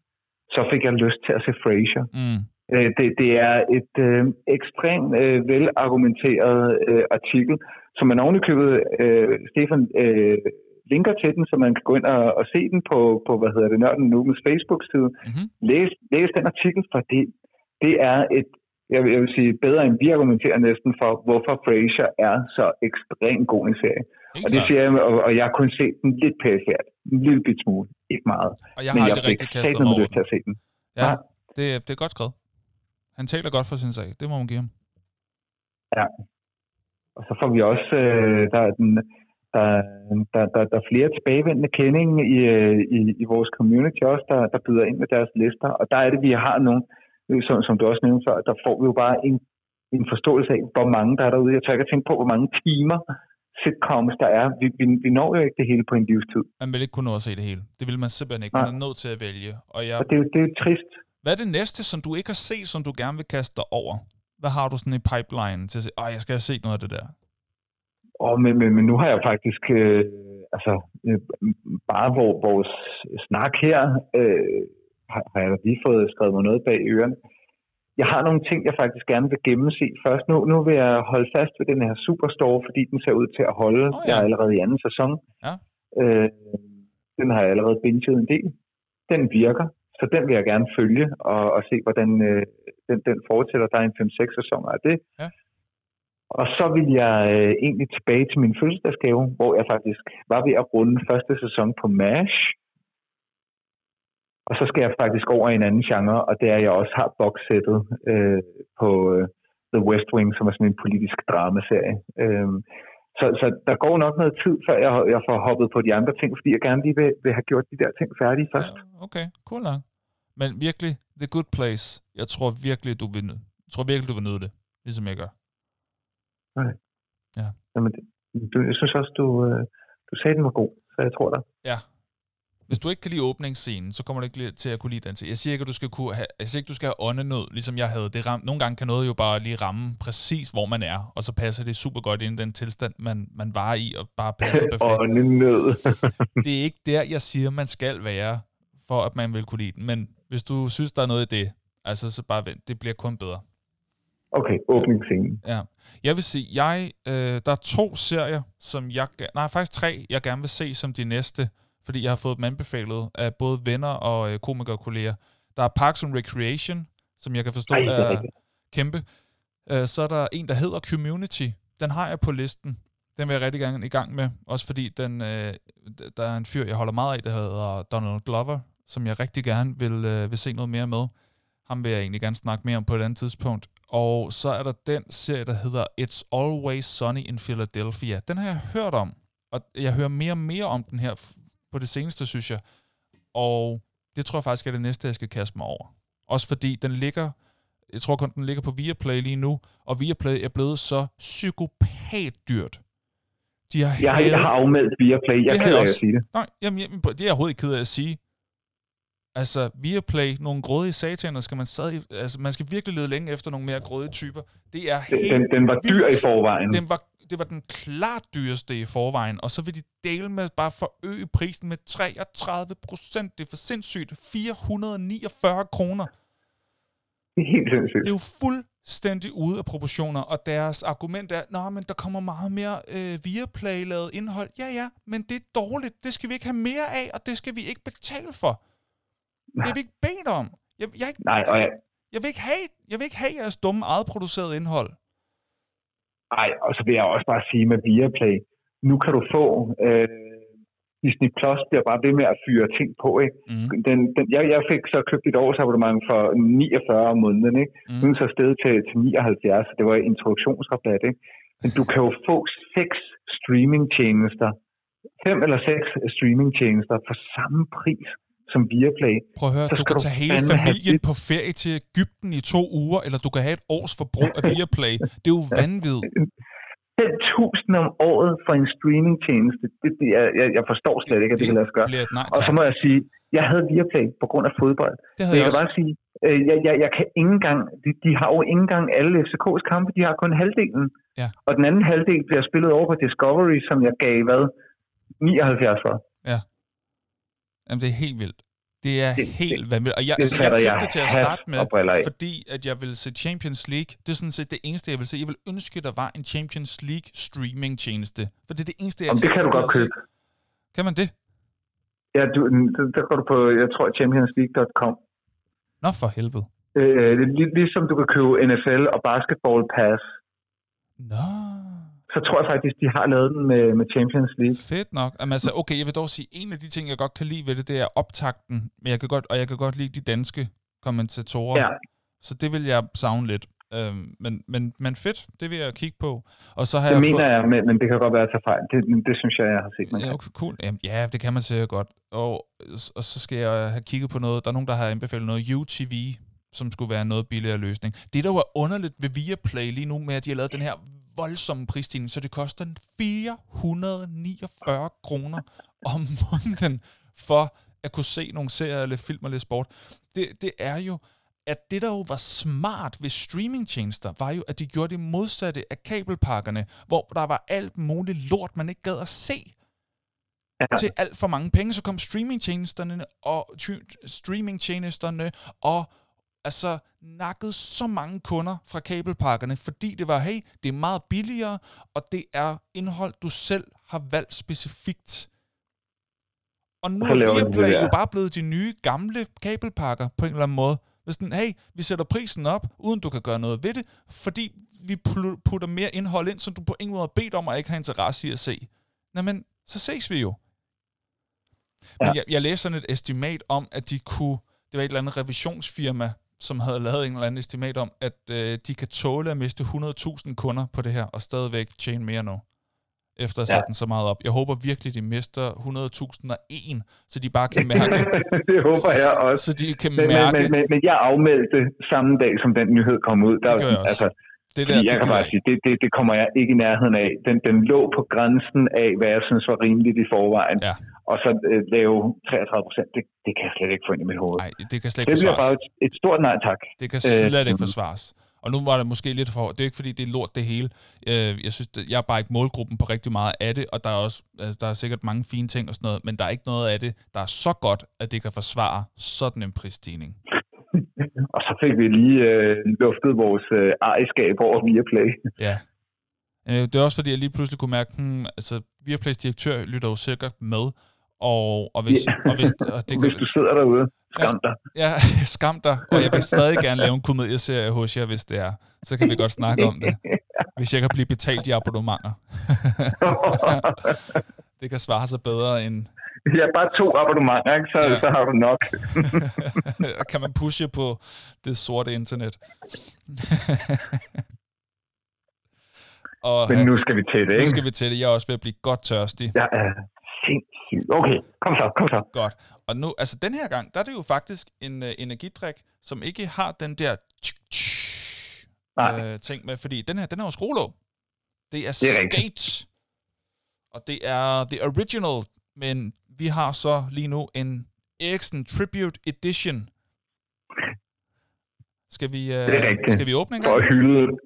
så fik jeg lyst til at se Frasier. Mm. Øh, det, det er et øh, ekstremt øh, velargumenteret øh, artikel, som man ovenikøbet, øh, Stefan øh, linker til den, så man kan gå ind og, og se den på, på hvad hedder det, Nørden Nugens Facebook-side. Mm-hmm. Læs, læs den artikel, for det, det er et, jeg vil, jeg vil sige, bedre end vi argumenterer næsten for, hvorfor Frasier er så ekstremt god en serie. Og det siger jeg, og, og jeg har kun set den lidt pæfærd. En lille bit smule, ikke meget. Og jeg har Men jeg aldrig rigtig kastet mig over til at se den. Ja, det, det er godt skrevet. Han taler godt for sin sag. Det må man give ham. Ja. Og så får vi også, øh, der, den, der, der, der, der er flere tilbagevendende kending i, øh, i, i vores community også, der, der byder ind med deres lister. Og der er det, vi har nogle, som, som du også nævnte før, der får vi jo bare en, en forståelse af, hvor mange der er derude. Jeg tør ikke at tænke på, hvor mange timer sitcoms der er. Vi, vi, vi når jo ikke det hele på en livstid. Man vil ikke kunne nå at se det hele. Det vil man simpelthen ikke. Man er nødt til at vælge. Og, jeg... og det, er jo, det er jo trist. Hvad er det næste, som du ikke har set, som du gerne vil kaste dig over? Hvad har du sådan i pipeline til at sige, jeg skal have set noget af det der? Oh, men, men, men nu har jeg faktisk, øh, altså, øh, bare hvor, vores snak her, øh, har, har jeg lige fået skrevet mig noget bag ørerne. Jeg har nogle ting, jeg faktisk gerne vil gennemse først. Nu, nu vil jeg holde fast ved den her Superstore, fordi den ser ud til at holde. Oh, ja. Jeg er allerede i anden sæson. Ja. Øh, den har jeg allerede binget en del. Den virker. Så den vil jeg gerne følge og, og se, hvordan øh, den, den fortsætter. Der er en 5-6 sæsoner af det. Ja. Og så vil jeg øh, egentlig tilbage til min fødselsdagsgave, hvor jeg faktisk var ved at runde første sæson på MASH. Og så skal jeg faktisk over i en anden genre, og det er, at jeg også har boxsættet øh, på øh, The West Wing, som er sådan en politisk dramaserie. Øh, så, så der går nok noget tid, før jeg, jeg får hoppet på de andre ting, fordi jeg gerne lige vil, vil have gjort de der ting færdige først. Okay, cool nok. Men virkelig, The Good Place, jeg tror virkelig, du vil, jeg tror virkelig, du vil nyde det, ligesom jeg gør. Okay. Ja. Jamen, du, jeg synes også, du, øh, du sagde, den var god, så jeg tror dig. Ja, hvis du ikke kan lide åbningsscenen, så kommer du ikke til at kunne lide den til. Jeg siger ikke, at du skal, kunne have, jeg siger ikke, du skal have åndenød, ligesom jeg havde. Det ram, nogle gange kan noget jo bare lige ramme præcis, hvor man er, og så passer det super godt ind i den tilstand, man, man var i, og bare passer perfekt. åndenød. det er ikke der, jeg siger, man skal være, for at man vil kunne lide den. Men hvis du synes, der er noget i det, altså så bare vent. Det bliver kun bedre. Okay, åbningsscenen. Ja. Jeg vil sige, jeg, øh, der er to serier, som jeg... Nej, faktisk tre, jeg gerne vil se som de næste fordi jeg har fået dem anbefalet af både venner og øh, komikerkolleger. Der er Parks and Recreation, som jeg kan forstå Ej, er, er kæmpe. Øh, så er der en, der hedder Community. Den har jeg på listen. Den vil jeg rigtig gerne i gang med. Også fordi den, øh, der er en fyr, jeg holder meget af, der hedder Donald Glover, som jeg rigtig gerne vil, øh, vil se noget mere med. Ham vil jeg egentlig gerne snakke mere om på et andet tidspunkt. Og så er der den serie, der hedder It's Always Sunny in Philadelphia. Den har jeg hørt om, og jeg hører mere og mere om den her på det seneste, synes jeg. Og det tror jeg faktisk er det næste, jeg skal kaste mig over. Også fordi den ligger Jeg tror kun, den ligger på Viaplay lige nu, og Viaplay er blevet så psykopat dyrt. De har jeg, hævet... jeg har afmeldt Viaplay. Jeg kan ikke sige det. Nej, jamen, jamen, det er jeg overhovedet ikke ked af at sige. Altså, Viaplay, nogle grådige sataner, skal man stadig... Altså, man skal virkelig lede længe efter nogle mere grådige typer. Det er helt den, den var dyr vildt. i forvejen. Den var, det var den klart dyreste i forvejen, og så vil de dele med bare forøge prisen med 33 procent. Det er for sindssygt. 449 kroner. Det er helt sindssygt. Det er jo fuldstændig ude af proportioner, og deres argument er, Nå, men der kommer meget mere øh, Viaplay-lavet indhold. Ja, ja, men det er dårligt. Det skal vi ikke have mere af, og det skal vi ikke betale for. Det har vi ikke bedt om. Jeg, jeg, jeg, Nej, og jeg... Jeg vil ikke have, jeg vil ikke have jeres dumme eget produceret indhold. Nej, og så vil jeg også bare sige med Viaplay, nu kan du få øh, Disney Plus bliver bare ved med at fyre ting på. Ikke? Mm. Den, den, jeg, jeg fik så købt et årsabonnement for 49 om måneden. Ikke? Mm. Nu er så stedet til, til 79, så det var introduktionsrabat. Ikke? Men du kan jo få seks streamingtjenester, fem eller seks streamingtjenester for samme pris som Viaplay. Prøv at høre, så du kan du tage hele familien på ferie til Ægypten i to uger, eller du kan have et års forbrug af Viaplay. Det er jo vanvittigt. 5.000 om året for en streamingtjeneste, det, det, jeg, jeg forstår slet ikke, at det, det kan lade sig gøre. Og så må jeg sige, jeg havde Viaplay på grund af fodbold. Det havde jeg, jeg kan bare sige, øh, jeg, jeg, jeg kan ikke engang, de, de har jo ikke engang alle FCK's kampe, de har kun halvdelen. Ja. Og den anden halvdel bliver spillet over på Discovery, som jeg gav, hvad, 79 for. Ja. Jamen, det er helt vildt. Det er det, helt det, vanvittigt. Og jeg, det altså, jeg købte det til at starte med, fordi at jeg vil se Champions League. Det er sådan set det eneste, jeg vil se. Jeg vil ønske, at der var en Champions League streaming tjeneste. For det er det eneste, jeg Om det kan du godt købe. Se. Kan man det? Ja, du, der går du på, jeg tror, championsleague.com. Nå, for helvede. Øh, lig, ligesom du kan købe NFL og basketball pass. Nå så tror jeg faktisk, de har lavet den med, med Champions League. Fedt nok. Jamen, altså, okay, jeg vil dog sige, en af de ting, jeg godt kan lide ved det, det er optakten, men jeg kan godt, og jeg kan godt lide de danske kommentatorer. Ja. Så det vil jeg savne lidt. Øhm, men, men, men fedt, det vil jeg kigge på. Og så har det jeg mener fået... jeg, men, men det kan godt være at tage fejl. Det, det synes jeg, jeg har set. Man ja, okay, cool. Jamen, ja, det kan man sikkert godt. Og, og så skal jeg have kigget på noget. Der er nogen, der har anbefalet noget UTV, som skulle være noget billigere løsning. Det, der var underligt ved Viaplay lige nu, med at de har lavet den her voldsomme prisstigning, så det koster 449 kroner om måneden for at kunne se nogle serier eller film eller sport. Det, det er jo, at det, der jo var smart ved streamingtjenester, var jo, at de gjorde det modsatte af kabelpakkerne, hvor der var alt muligt lort, man ikke gad at se ja. til alt for mange penge. Så kom streamingtjenesterne og streamingtjenesterne og altså nakket så mange kunder fra kabelpakkerne, fordi det var, hey, det er meget billigere, og det er indhold, du selv har valgt specifikt. Og nu er Viaplay jo bare blevet de nye, gamle kabelpakker på en eller anden måde. Hvis den, hey, vi sætter prisen op, uden du kan gøre noget ved det, fordi vi putter mere indhold ind, som du på ingen måde har bedt om, og ikke har interesse i at se. Jamen, så ses vi jo. Ja. Men jeg, jeg læste sådan et estimat om, at de kunne, det var et eller andet revisionsfirma, som havde lavet en eller anden estimat om, at øh, de kan tåle at miste 100.000 kunder på det her, og stadigvæk tjene mere nu, efter at have ja. den så meget op. Jeg håber virkelig, de mister 100.001, så de bare kan mærke... det håber jeg også. Så de kan men, mærke... Men, men, men jeg afmeldte samme dag, som den nyhed kom ud. Der, det gør jeg også. Altså, det der, jeg det kan bare sige, det, det, det kommer jeg ikke i nærheden af. Den, den lå på grænsen af, hvad jeg synes var rimeligt i forvejen. Ja og så øh, lave 33 procent, det, det kan jeg slet ikke få ind i mit hoved. Nej, det kan slet ikke Det bliver bare et, et stort nej tak. Det kan slet øh, ikke forsvares. Og nu var det måske lidt for... Det er ikke, fordi det er lort det hele. Øh, jeg synes, jeg er bare ikke målgruppen på rigtig meget af det, og der er også altså, der er sikkert mange fine ting og sådan noget, men der er ikke noget af det, der er så godt, at det kan forsvare sådan en prisstigning. og så fik vi lige øh, luftet vores øh, ejerskab over Viaplay. ja. Øh, det er også fordi, jeg lige pludselig kunne mærke, hmm, altså Viaplays direktør lytter jo sikkert med, og, og, hvis, ja. og, hvis, og det, hvis du sidder derude, skam dig. Ja, ja, skam dig. Og jeg vil stadig gerne lave en komedieserie hos jer, hvis det er. Så kan vi godt snakke om det. Hvis jeg kan blive betalt i abonnementer. det kan svare sig bedre end... Ja, bare to abonnementer, ikke? Så, ja. så har du nok. kan man pushe på det sorte internet. og, Men nu skal vi til det, ikke? Nu skal vi til det. Jeg er også ved at blive godt tørstig. Ja, sindssygt. Okay, kom så, kom så. Godt. Og nu, altså den her gang, der er det jo faktisk en uh, energidrik, som ikke har den der øh, ting med, fordi den her, den er jo skruelåg. Det er, Det er Skate, rigtigt. og det er the original, men vi har så lige nu en Ericsson Tribute Edition. Skal vi, øh, skal vi åbne en For gang? at hylde.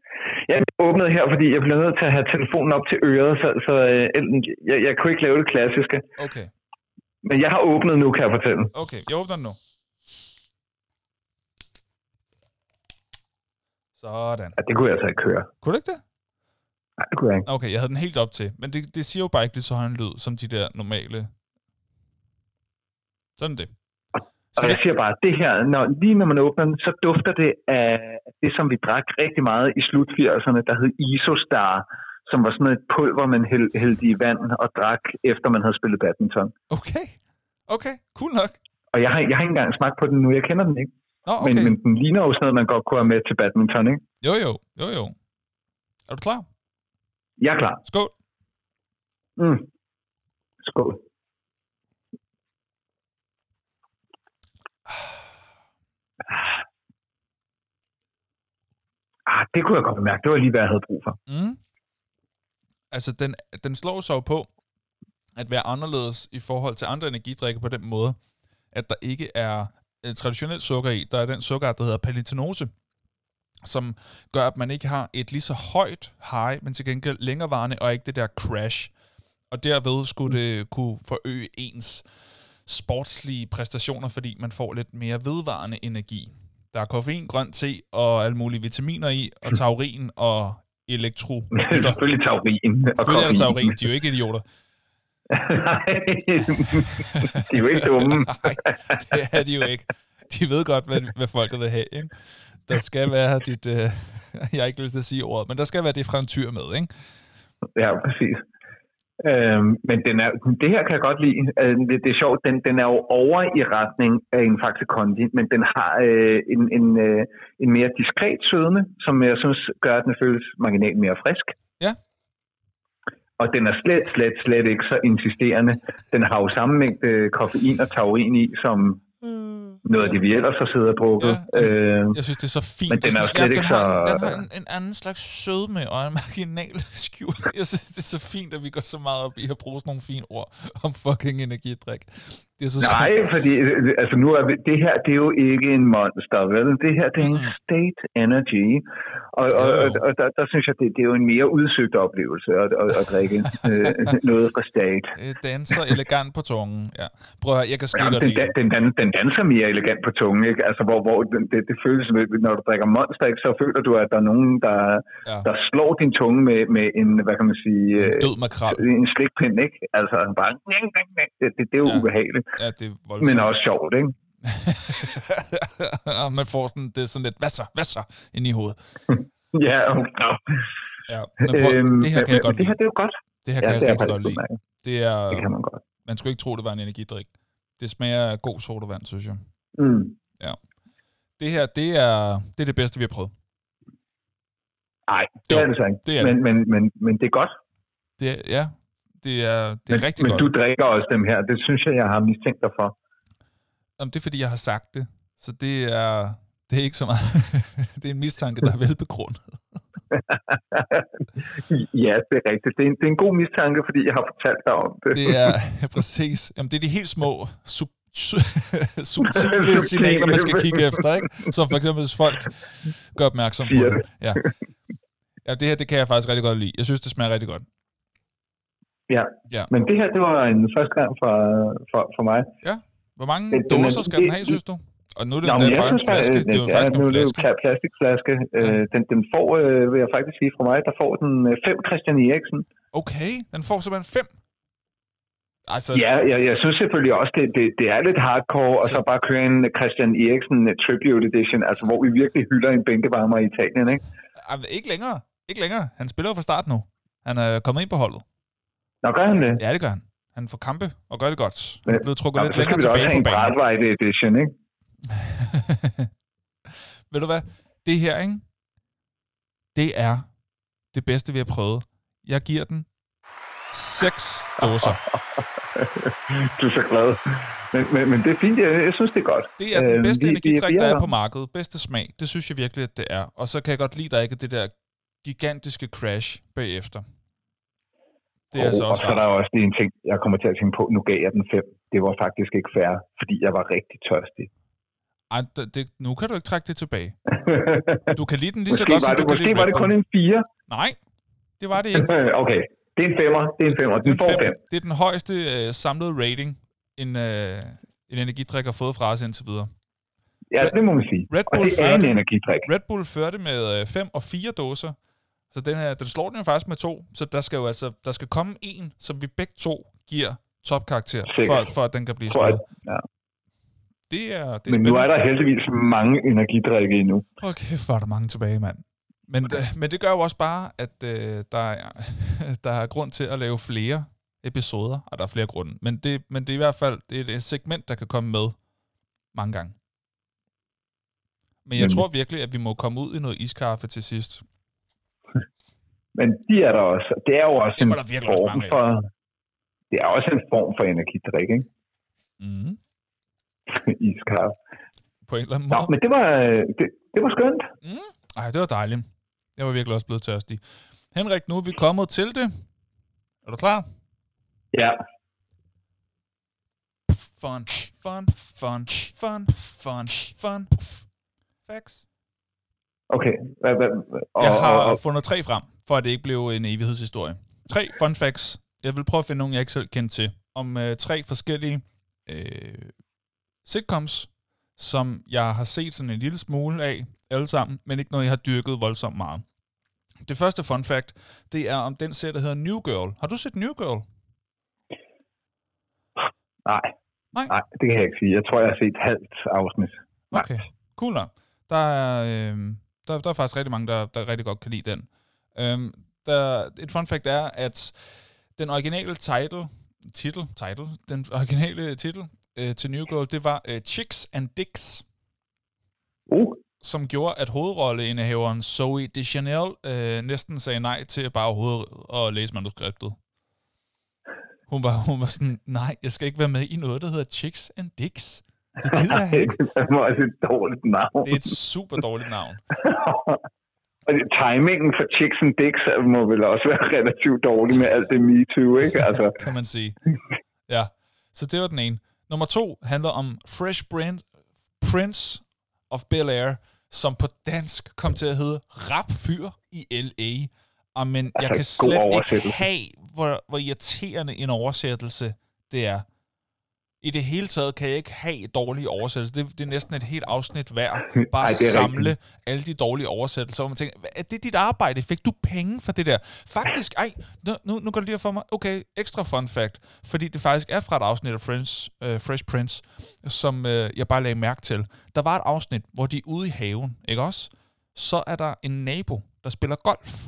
Jeg åbnede her, fordi jeg blev nødt til at have telefonen op til øret, så, så øh, jeg, jeg kunne ikke lave det klassiske. Okay, Men jeg har åbnet nu, kan jeg fortælle. okay, jeg åbner den nu. Sådan. Ja, det kunne jeg altså ikke køre. Kunne du ikke det? Nej, det kunne jeg ikke. Okay, jeg havde den helt op til. Men det, det siger jo bare ikke lige så høj en lyd, som de der normale. Sådan er Og Skal jeg siger bare, det her, når, lige når man åbner den, så dufter det af det, som vi drak rigtig meget i slut 80'erne, der hed Isostar, som var sådan et pulver, man hæld- hældte i vand og drak, efter man havde spillet badminton. okay. Okay, cool nok. Og jeg har, jeg har ikke engang smagt på den nu, jeg kender den ikke. Nå, Men, okay. men den ligner jo sådan noget, man godt kunne have med til badminton, ikke? Jo, jo, jo, jo. Er du klar? Jeg er klar. Skål. Mm. Skål. Ah, det kunne jeg godt bemærke. Det var lige, hvad jeg havde brug for. Mm. Altså, den, den slår sig jo på at være anderledes i forhold til andre energidrikke på den måde, at der ikke er øh, traditionelt sukker i. Der er den sukker, der hedder palatinose, som gør, at man ikke har et lige så højt high, men til gengæld længerevarende, og ikke det der crash. Og derved skulle det kunne forøge ens sportslige præstationer, fordi man får lidt mere vedvarende energi. Der er koffein, grøn te og alle mulige vitaminer i, og taurin og elektrolytter. Selvfølgelig taurin. Og Selvfølgelig er taurin, de er jo ikke idioter. Nej, de er jo ikke dumme. Nej, det er de jo ikke. De ved godt, hvad, hvad folket vil have. Ikke? Der skal være dit... Øh, jeg har ikke lyst til at sige ordet, men der skal være det frantyr med, ikke? Ja, præcis. Øhm, men den er, det her kan jeg godt lide. Øh, det, det er sjovt, den, den er jo over i retning af en Faxe Kondi, men den har øh, en, en, øh, en mere diskret sødme, som jeg synes gør, at den føles marginalt mere frisk. Ja. Og den er slet, slet, slet ikke så insisterende. Den har jo samme mængde koffein og taurin i, som noget af det, vi ellers har siddet og drukket. Ja, Ja, øh, Jeg synes, det er så fint. Men den Det er jo slet den ikke så- Den har en, en anden slags sødme og en marginal skjul. Jeg synes, det er så fint, at vi går så meget op i at bruge sådan nogle fine ord om fucking energidrik. Det er så Nej, fordi øh, altså nu er vi, det her, det er jo ikke en monster, vel? Det her, det er en Mm. state energy. Og, og, og, og der, der synes jeg, det, det er jo en mere udsøgt oplevelse at, at, at drikke øh, noget fra state. Det danser elegant på tungen. Ja. Prøv at høre, jeg kan skide Jamen, den, den, dan, den danser mere elegant på tungen, ikke? Altså, hvor, hvor det, det føles, når du drikker monster, ikke, så føler du, at der er nogen, der, Ja. der slår din tunge med, med en, hvad kan man sige, En øh, død makrel. en slikpind, ikke? Altså, bare, det, det, det er jo Ja. ubehageligt, Ja, det er voldsomt. men også sjovt, ikke? Man får sådan, det er sådan lidt, hvad så, hvad så, ind i hovedet. Ja, og, ja. Men prøv, Øhm, det her kan jeg godt Det her, det er jo godt. Det her Ja, kan det jeg rigtig godt lide. udmærket. Det er, Det kan man godt. man skulle ikke tro, det var en energidrik. Det smager af god sodavand, synes jeg. Mm. Det her, det er det, er det bedste, vi har prøvet. Nej, det Jo, er det så ikke. det er men, men, men, men det er godt. Det er, ja, det er, det er men, rigtig men godt. du drikker også dem her. Det synes jeg, jeg har mistænkt dig for. Jamen, det er, fordi jeg har sagt det. Så det er, det er ikke så meget. det er en mistanke, der er velbegrundet. ja, det er rigtigt. Det er, en, det er en god mistanke, fordi jeg har fortalt dig om det. Det er ja, præcis. Jamen, det er de helt små, sub, su- subtile signaler, man skal kigge efter, ikke? Som for eksempel, hvis folk gør opmærksom på det. Ja. ja, det her, det kan jeg faktisk rigtig godt lide. Jeg synes, det smager rigtig godt. Ja. Ja. Men det her, det var en første gang for, for, for mig. Hvor mange Den- den er- doser skal den have, synes du? Og nu er det Nå, bare en flaske. Det er jo ja, faktisk en er det flaske. pla- plastikflaske. Øh, den, den får, øh, vil jeg faktisk sige fra mig, der får den øh, fem Christian Eriksen. Okay, den får simpelthen fem. Altså, Ja, jeg, jeg synes selvfølgelig også, det, det, det er lidt hardcore, og Så- så bare køre en Christian Eriksen øh, Tribute Edition, altså hvor vi virkelig hylder en bænkevarmer i Italien, ikke? Ej, ikke længere. Ikke længere. Han spiller jo fra start nu. Han er kommet ind på holdet. Nå, gør han det? Ja, det gør han. Han får kampe og gør det godt. Han er blevet trukket Nå, lidt så skal længere vi også tilbage have på en banen. Edition, ikke? Ved du hvad? Det her, ikke? Det er det bedste, vi har prøvet. Jeg giver den Seks dåser. du er så glad. Men, men, men det er fint, jeg, jeg synes, det er godt. Det er den Øhm, bedste vi- energidrik, der er på markedet. Bedste smag. Det synes jeg virkelig, at det er. Og så kan jeg godt lide, at der ikke er det der gigantiske crash bagefter. Det er og, altså og også så er der også lige en ting, jeg kommer til at tænke på. Nu gav jeg den fem. Det var faktisk ikke fair, fordi jeg var rigtig tørstig. Ej, det, det, nu kan du ikke trække det tilbage. Du kan lide den lige så godt, som det, du kan måske lide var det kun en fire. Nej, det var det ikke. okay, det er en femmer. Det er en femmer. Det er, Den får fem. fem. det er den højeste øh, samlede rating, en, øh, en energidrik har fået fra os indtil videre. Ja, det må man sige. Red Og Bull det er en energidrik. Red Bull førte med 5 og 4 dåser, så den, her, den slår den jo faktisk med to, så der skal jo altså der skal komme en, som vi begge to giver topkarakter, for, for at den kan blive slået. Ja. Det er, det er Men nu er der heldigvis mange energidrikke endnu. Okay, hvor er der mange tilbage, mand. Men, øh, men det gør jo også bare, at øh, der, er, der er grund til at lave flere episoder, og der er flere grunde. Men det, men det er i hvert fald det er et segment, der kan komme med mange gange. Men jeg Nemlig. tror virkelig, at vi må komme ud i noget iskaffe til sidst. Men de er der også. Det er jo også Det en der virkelig også form mange for... Det er også en form for energidrik, ikke? Mm. Iskaffe. På en eller anden Nå, måde. men det var, øh, det, det var skønt. Mm. Ej, det var dejligt. Jeg var virkelig også blevet tørstig. Henrik, nu er vi kommet til det. Er du klar? Ja, Fun, fun, fun, fun, fun, fun. Facts. okay. Og, Jeg har og, og, fundet tre frem, for at det ikke blev en evighedshistorie. Tre fun facts. Jeg vil prøve at finde nogle, jeg ikke selv kendte til. Om øh, tre forskellige øh, sitcoms, som jeg har set sådan en lille smule af, alle sammen, men ikke noget, jeg har dyrket voldsomt meget. Det første fun fact, det er om den serie, der hedder New Girl. Har du set New Girl? nej, Nej. nej, det kan jeg ikke sige. Jeg tror, jeg har set halvt afsnit. Nej. Okay, cool nok. Der er, øh, der, der er faktisk rigtig mange, der, der rigtig godt kan lide den. Øhm, der, et fun fact er, at den originale title, titel, title, den originale titel øh, til New Girl, det var øh, Chicks and Dicks, Uh, som gjorde, at hovedrolleindehaveren Zoe Deschanel øh, næsten sagde nej til bare overhovedet at læse manuskriptet. Hun var, hun var sådan, nej, jeg skal ikke være med i noget, der hedder Chicks and Dicks. Det gider jeg ikke. det var et dårligt navn. Det er et super dårligt navn. og timingen for Chicks and Dicks må vel også være relativt dårlig med alt det MeToo, ikke? Altså, kan man sige. Ja, så det var den ene. Nummer to handler om Fresh Prince, Prince of Bel-Air, som på dansk kom til at hedde Rap Fyr i L.A. Og men jeg kan Altså, slet ikke have, hvor, hvor irriterende en oversættelse det er. I det hele taget kan jeg ikke have dårlige oversættelser. Det, det er næsten et helt afsnit værd. Bare Ej, samle rigtigt. alle de dårlige oversættelser, hvor man tænker, "Hvad- er det dit arbejde? Fik du penge for det der? Faktisk, ej, nu, nu, nu går det lige for mig. Okay, ekstra fun fact. Fordi det faktisk er fra et afsnit af Friends, uh, Fresh Prince, som uh, jeg bare lagde mærke til. Der var et afsnit, hvor de er ude i haven, ikke også? Så er der en nabo, der spiller golf.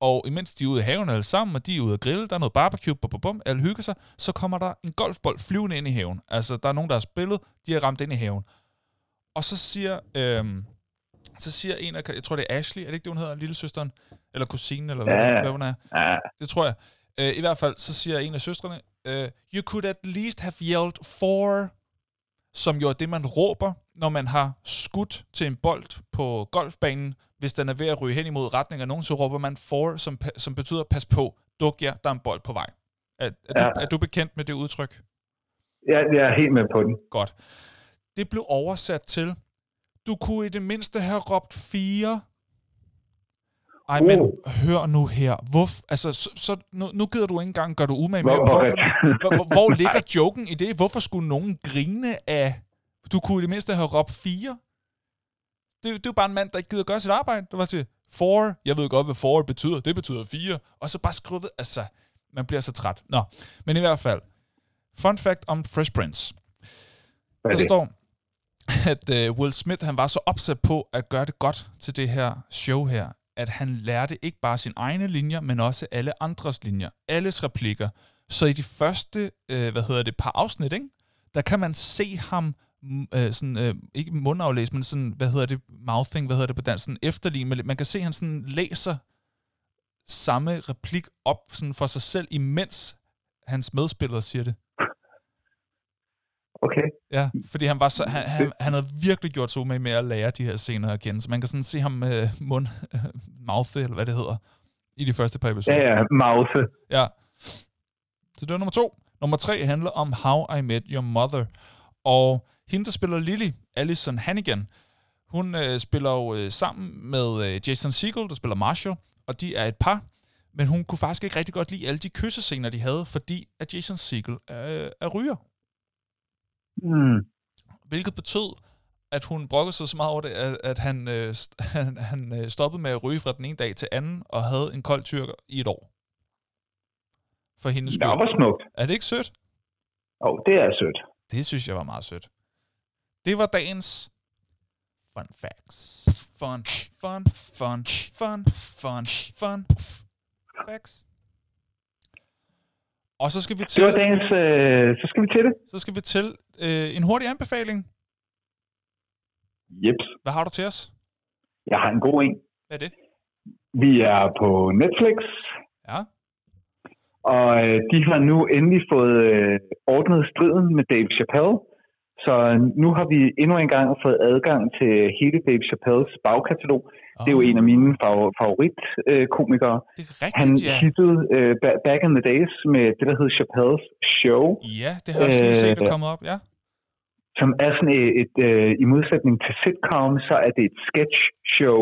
Og imens de er ude i haven alle sammen, og de er ude at grille, der er noget barbecue, bum, bum, bum, alle hygger sig, så kommer der en golfbold flyvende ind i haven. Altså, der er nogen, der har spillet, de har ramt ind i haven. Og så siger, øhm, så siger en af, jeg tror det er Ashley, er det ikke det, hun hedder, lille søsteren? Eller kusinen, eller hvad, Ja. hvad hun er? ja, Det tror jeg. Øh, I hvert fald, så siger en af søstrene, øh, you could at least have yelled for, som jo er det, man råber, når man har skudt til en bold på golfbanen. Hvis den er ved at ryge hen imod retning af nogen, så råber man for, som, som betyder, pas på, duk jer, der er en bold på vej. Er, er, ja. du, Ja. er du bekendt med det udtryk? jeg, jeg er helt med på den. Godt. Det blev oversat til, du kunne i det mindste have råbt fire. Ej, men Uh. hør nu her. Hvor, altså, så, så nu, nu gider du ikke engang gøre du umage med. Hvor- hvor, hvor, hvor ligger joken i det? Hvorfor skulle nogen grine af, du kunne i det mindste have råbt fire? Det, det er jo bare en mand, der ikke gider gøre sit arbejde. Det var til four. Jeg ved godt, hvad four betyder. Det betyder fire. Og så bare skrive, altså, man bliver så træt. Nå, men i hvert fald. Fun fact om Fresh Prince. Er Der står, at uh, Will Smith han var så opsat på at gøre det godt til det her show her, at han lærte ikke bare sine egne linjer, men også alle andres linjer, alles replikker. Så i de første, uh, hvad hedder det, par afsnit, ikke? der kan man se ham, øh, sådan, øh, ikke mundaflæs, men sådan, hvad hedder det, mouthing, hvad hedder det på dansk, sådan efterligne, man kan se, at han sådan læser samme replik op sådan for sig selv, imens hans medspillere siger det. Okay. Ja, fordi han var så, han, han, han havde virkelig gjort så med med at lære de her scener igen, så man kan sådan se ham med mund, mouth, eller hvad det hedder, i de første par episoder. Ja, ja, mouse. Ja. Så det var nummer to. Nummer tre handler om How I Met Your Mother. Og hende, der spiller Lily, Alison Hannigan, hun øh, spiller jo øh, sammen med øh, Jason Segel, der spiller Marshall, og de er et par. Men hun kunne faktisk ikke rigtig godt lide alle de kyssescener, de havde, fordi at Jason Segel er, er ryger. Mm. Hvilket betød, at hun brokkede sig så meget over det, at, at han, øh, han, han øh, stoppede med at ryge fra den ene dag til anden, og havde en kold tyrker i et år. For hendes Det skyld. var smukt. Er det ikke sødt? Åh, oh, det er sødt. Det synes jeg var meget sødt. Det var dagens fun facts. Fun, fun, fun, fun, fun, fun facts. Og så skal vi Det til, var dagens... Øh, så skal vi til det. så skal vi til øh, en hurtig anbefaling. Jeps. Hvad har du til os? Jeg har en god en. Hvad er det? Vi er på Netflix, Ja. og øh, de har nu endelig fået øh, ordnet striden med Dave Chappelle. Så nu har vi endnu en gang fået adgang til hele Dave Chappelles bagkatalog. Oh, Det er jo en af mine favor- favoritkomikere. Det er Han rigtigt, ja. hittede øh, ba- back in the days med det, der hed Chappelles Show, Ja, det har jeg også lige set, Øh, det kommet op, ja. som er sådan et, et øh, i modsætning til sitcom, så er det et sketch show.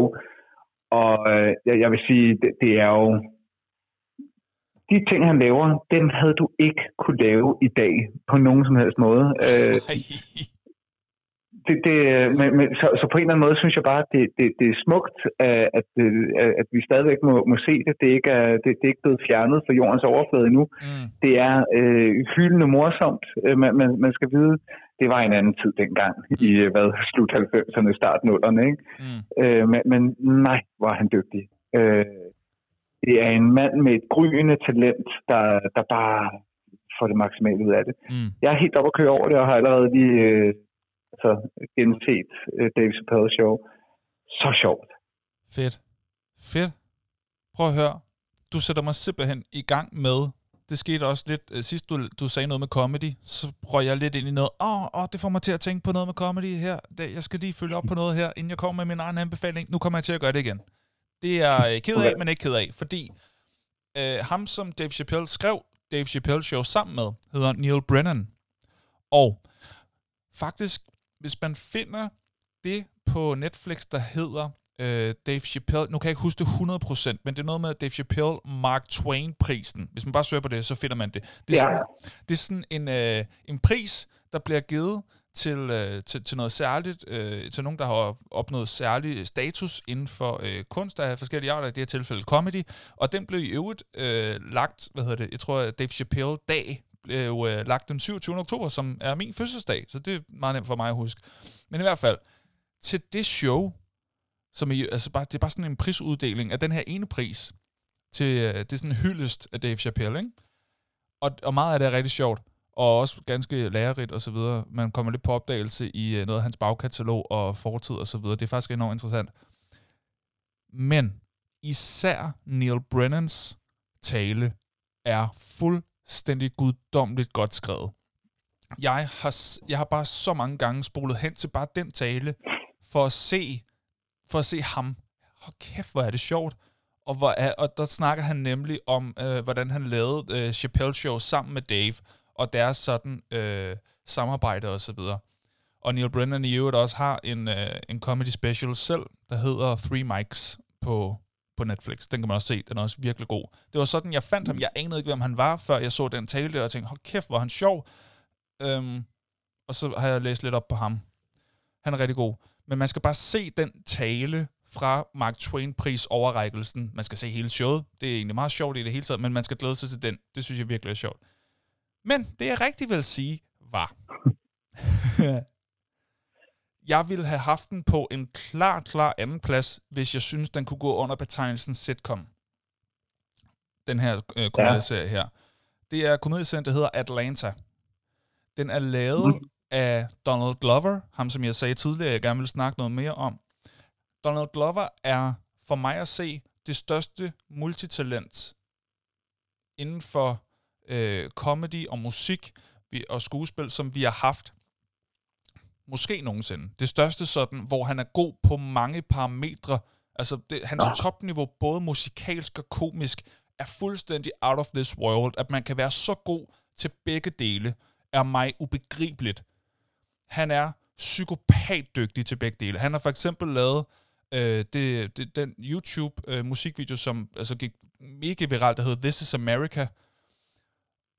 Og øh, jeg, jeg vil sige, det, det er jo... De ting, han laver, dem havde du ikke kunne lave i dag på nogen som helst måde. Øh, det, det, men, men, så, så på en eller anden måde synes jeg bare, at det, det, det er smukt, øh, at, øh, at vi stadigvæk må, må se det. Det er, ikke, er- det, det er ikke blevet fjernet fra jordens overflade endnu. Mm. Det er øh, hyldende morsomt. Øh, man, man, man skal vide, det var en anden tid dengang i øh, hvad, slut 90'erne, start 0'erne. Ikke? Mm. Øh, men, men nej, var han dygtig. Øh, det er en mand med et gryende talent, der, der bare får det maksimale ud af det. Mm. Jeg er helt oppe at køre over det, og har allerede lige øh, altså, genset øh, Dave Chappelle show. Så sjovt. Fedt. Fedt. Prøv at høre. Du sætter mig simpelthen i gang med, det skete også lidt, øh, sidst du, du sagde noget med comedy, så røg jeg lidt ind i noget, åh, oh, oh, det får mig til at tænke på noget med comedy her, jeg skal lige følge op på noget her, inden jeg kommer med min egen anbefaling, nu kommer jeg til at gøre det igen. Det er jeg øh, ked af, Okay. men ikke ked af, fordi øh, ham, som Dave Chappelle skrev Dave Chappelle Show sammen med, hedder Neil Brennan. Og faktisk, hvis man finder det på Netflix, der hedder øh, Dave Chappelle, nu kan jeg ikke huske det 100%, men det er noget med Dave Chappelle Mark Twain-prisen. Hvis man bare søger på det, så finder man det. Det er Ja. sådan, det er sådan en, øh, en pris, der bliver givet til, øh, til, til noget særligt, øh, til nogen, der har opnået særlig status inden for øh, kunst af forskellige arter, i det her tilfælde comedy, og den blev i øvrigt øh, lagt, hvad hedder det, jeg tror, Dave Chappelle dag blev øh, lagt den 27. oktober, som er min fødselsdag, så det er meget nemt for mig at huske. Men i hvert fald, til det show, som er, altså bare, det er bare sådan en prisuddeling af den her ene pris, til, øh, det er sådan en hyldest af Dave Chappelle, ikke? Og, og meget af det er rigtig sjovt, og også ganske lærerigt og så videre. Man kommer lidt på opdagelse i øh, noget af hans bagkatalog og fortid og så videre. Det er faktisk enormt interessant. Men især Neil Brennans tale er fuldstændig guddommeligt godt skrevet. Jeg har, jeg har bare så mange gange spolet hen til bare den tale, for at se, for at se ham. Hold kæft, hvor er det sjovt. Og, hvor er, og der snakker han nemlig om, øh, hvordan han lavede øh, Chappelle Show sammen med Dave, og deres sådan øh, samarbejde og så videre. Og Neil Brennan i øvrigt også har en, øh, en comedy special selv, der hedder Three Mics på, på Netflix. Den kan man også se, den er også virkelig god. Det var sådan, jeg fandt ham. Jeg anede ikke, hvem han var, før jeg så den tale der, og tænkte, hold kæft, hvor er han sjov. Øhm, og så har jeg læst lidt op på ham. Han er rigtig god. Men man skal bare se den tale fra Mark Twain-pris overrækkelsen. Man skal se hele showet. Det er egentlig meget sjovt i det hele taget, men man skal glæde sig til den. Det synes jeg virkelig er sjovt. Men det jeg rigtig vil sige var, jeg ville have haft den på en klar, klar anden plads, hvis jeg synes, den kunne gå under betegnelsen sitcom. Den her øh, komedieserie her. Det er komedieserien, der hedder Atlanta. Den er lavet Mm. af Donald Glover, ham som jeg sagde tidligere, jeg gerne ville snakke noget mere om. Donald Glover er for mig at se det største multitalent inden for øh, comedy og musik og skuespil, som vi har haft måske nogensinde. Det største sådan, hvor han er god på mange parametre. Altså, det, hans ja. topniveau, både musikalsk og komisk, er fuldstændig out of this world. At man kan være så god til begge dele, er mig ubegribeligt. Han er psykopat-dygtig til begge dele. Han har for eksempel lavet øh, det, det, den YouTube-musikvideo, øh, som altså, gik mega viralt, der hedder This is America.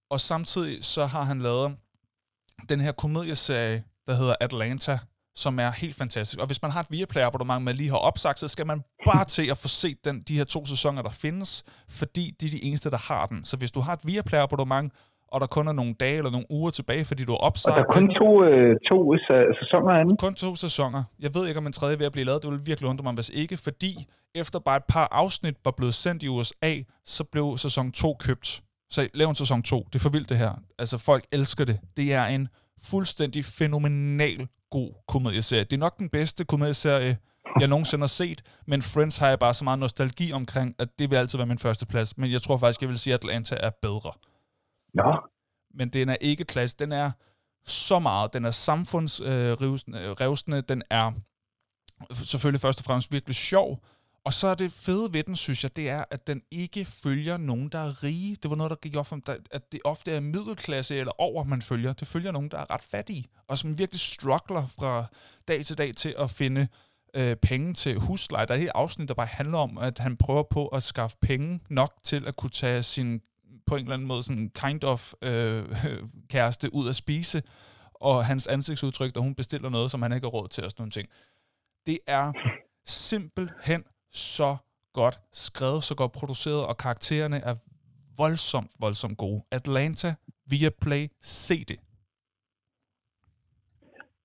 Og samtidig så har han lavet den her komedieserie, der hedder Atlanta, som er helt fantastisk. Og hvis man har et Viaplay-abonnement, man lige har opsagt, så skal man bare til at få set den, de her to sæsoner, der findes, fordi de er de eneste, der har den. Så hvis du har et Viaplay-abonnement, og der kun er nogle dage eller nogle uger tilbage, fordi du er opsagt... Og der er kun to, øh, to sæsoner anden. Kun to sæsoner. Jeg ved ikke, om en tredje er ved at blive lavet. Det vil virkelig undre mig, hvis ikke, fordi efter bare et par afsnit var blevet sendt i USA, så blev sæson 2 købt. Så lav en sæson 2. Det er for vildt det her. Altså, folk elsker det. Det er en fuldstændig fænomenal god komedieserie. Det er nok den bedste komedieserie, jeg nogensinde har set, men Friends har jeg bare så meget nostalgi omkring, at det vil altid være min første plads. Men jeg tror faktisk, jeg vil sige, at Atlanta er bedre. Ja. Men den er ikke klasse. Den er så meget. Den er samfundsrevsende. Øh, den er selvfølgelig først og fremmest virkelig sjov. Og så er det fede ved den, synes jeg, det er, at den ikke følger nogen, der er rige. Det var noget, der gik op for at det ofte er middelklasse eller over, man følger. Det følger nogen, der er ret fattige, og som virkelig struggler fra dag til dag til at finde øh, penge til husleje. Der er et helt afsnit, der bare handler om, at han prøver på at skaffe penge nok til at kunne tage sin på en eller anden måde sådan kind of øh, kæreste ud at spise, og hans ansigtsudtryk, da hun bestiller noget, som han ikke har råd til og sådan nogle ting. Det er simpelthen så godt skrevet, så godt produceret, og karaktererne er voldsomt, voldsomt gode. Atlanta via Play, se det.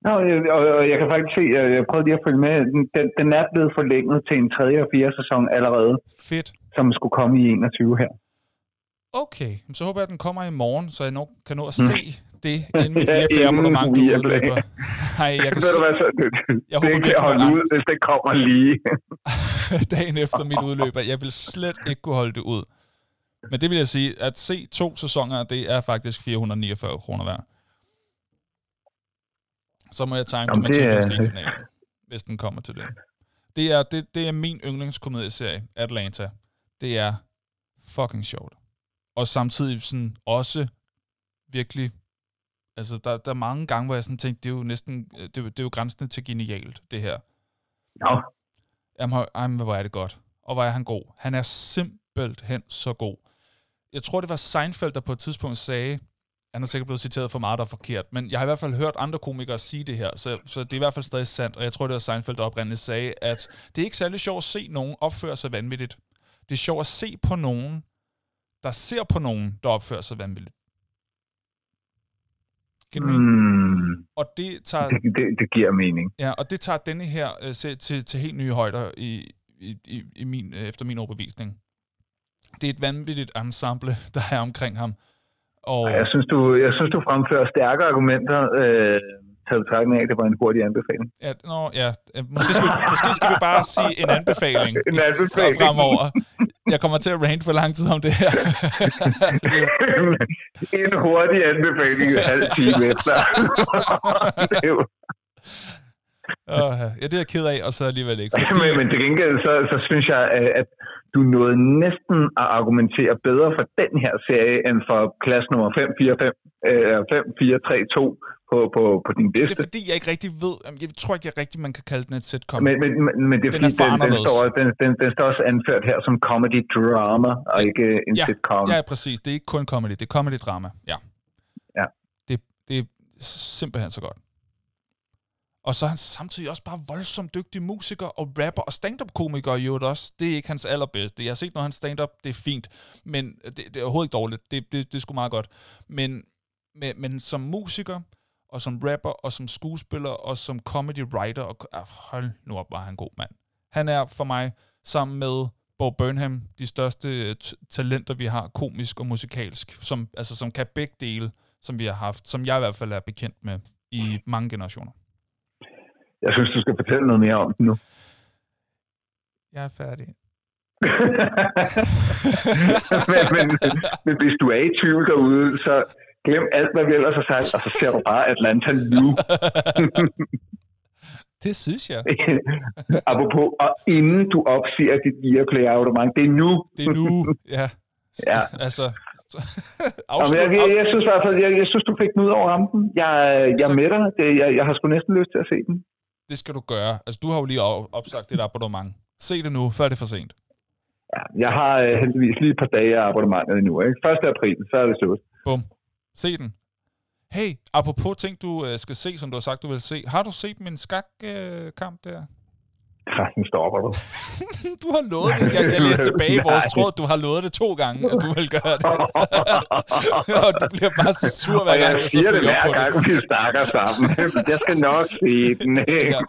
Nå, og, og jeg kan faktisk se, jeg prøvede lige at følge med, den, den er blevet forlænget til en tredje og fjerde sæson allerede. Fedt. Som skulle komme i 21 her. Okay, så håber jeg, at den kommer i morgen, så jeg nok kan nå at se det, inden ja, abonnement du udløber. Nej, jeg kan se... Hvad, så, det, jeg det håber, kan holde ud, hvis det kommer lige. Dagen efter mit udløber. Jeg vil slet ikke kunne holde det ud. Men det vil jeg sige, at se to sæsoner, det er faktisk 449 kroner værd. Så må jeg tegne med Champions League-finalen, hvis den kommer til det. Det er, det, det er min yndlingskomedieserie, Atlanta. Det er fucking sjovt og samtidig sådan også virkelig, altså der, der er mange gange, hvor jeg sådan tænkte, det er jo næsten, det, er, det er jo grænsende til genialt, det her. Ja. Jamen, jamen, hvor er det godt. Og hvor er han god. Han er simpelthen så god. Jeg tror, det var Seinfeld, der på et tidspunkt sagde, han er sikkert blevet citeret for meget, der er forkert, men jeg har i hvert fald hørt andre komikere sige det her, så, så det er i hvert fald stadig sandt, og jeg tror, det var Seinfeld, der oprindeligt sagde, at det er ikke særlig sjovt at se nogen opføre sig vanvittigt. Det er sjovt at se på nogen, der ser på nogen, der opfører sig vanvittigt. Mm. Og det tager... Det, det, det giver mening. Ja, og det tager denne her uh, til, til helt nye højder i, i, i, i min, øh, efter min overbevisning. Det er et vanvittigt ensemble, der er omkring ham. Og... Jeg, synes, du, jeg synes, du fremfører stærke argumenter, øh, taget betragtning af, at det var en hurtig anbefaling. Ja, nå, ja. Måske skal, vi, måske skal vi bare sige en anbefaling, en anbefaling. fremover jeg kommer til at rant for lang tid om det her. en hurtig anbefaling halv time efter. oh, ja, det er jeg ked af, og så alligevel ikke. Fordi... men, men til gengæld, så, så synes jeg, at du nåede næsten at argumentere bedre for den her serie, end for klasse nummer 5, 4, 5, øh, 5, 4, 3, 2, på, på, på din liste. Det er fordi, jeg ikke rigtig ved, jeg tror ikke jeg rigtig, man kan kalde den et sitcom. Men, men, men, det er den fordi, er den, den, står, den, den, den står også anført her som comedy drama, og ja. ikke en ja. sitcom. Ja, præcis. Det er ikke kun comedy, det er comedy drama. Ja. ja. Det, det er simpelthen så godt. Og så er han samtidig også bare voldsomt dygtig musiker og rapper og stand-up-komiker i øvrigt også. Det er ikke hans allerbedste. Jeg har set, når han stand-up, det er fint, men det, det er overhovedet ikke dårligt. Det, det, det er sgu meget godt. Men, men, men som musiker, og som rapper, og som skuespiller, og som comedy writer. Og, ah, hold nu op, var han god mand. Han er for mig, sammen med Bo Burnham, de største øh, talenter, vi har, komisk og musikalsk, som, altså, som kan begge dele, som vi har haft, som jeg i hvert fald er bekendt med i mange generationer. Jeg synes, du skal fortælle noget mere om det nu. Jeg er færdig. men, men, men hvis du er i tvivl derude, så glem alt, hvad vi ellers har sagt, og så ser du bare Atlanta nu. det synes jeg. Apropos, og inden du opsiger dit Viaplay abonnement, det er nu. Det er nu, ja. Ja. Altså, Jamen, jeg, jeg, jeg, synes i hvert fald, jeg, jeg synes, du fik den ud over rampen. Jeg, jeg er med dig. Det, jeg, jeg har sgu næsten lyst til at se den. Det skal du gøre. Altså, du har jo lige opsagt dit abonnement. Se det nu, før det er for sent. Ja, jeg har uh, heldigvis lige et par dage af abonnementet endnu. Ikke? 1. april, så er det slut. Bum. Se den. Hey, apropos ting, du uh, skal se, som du har sagt, du vil se. Har du set min skakkamp uh, der? nu stopper du. du har lovet det. Jeg, jeg læste tilbage i vores tråd, du har lovet det to gange, at du vil gøre det. og du bliver bare så sur hver gang, jeg, siger det hver gang, vi snakker sammen. jeg skal nok se den. ja.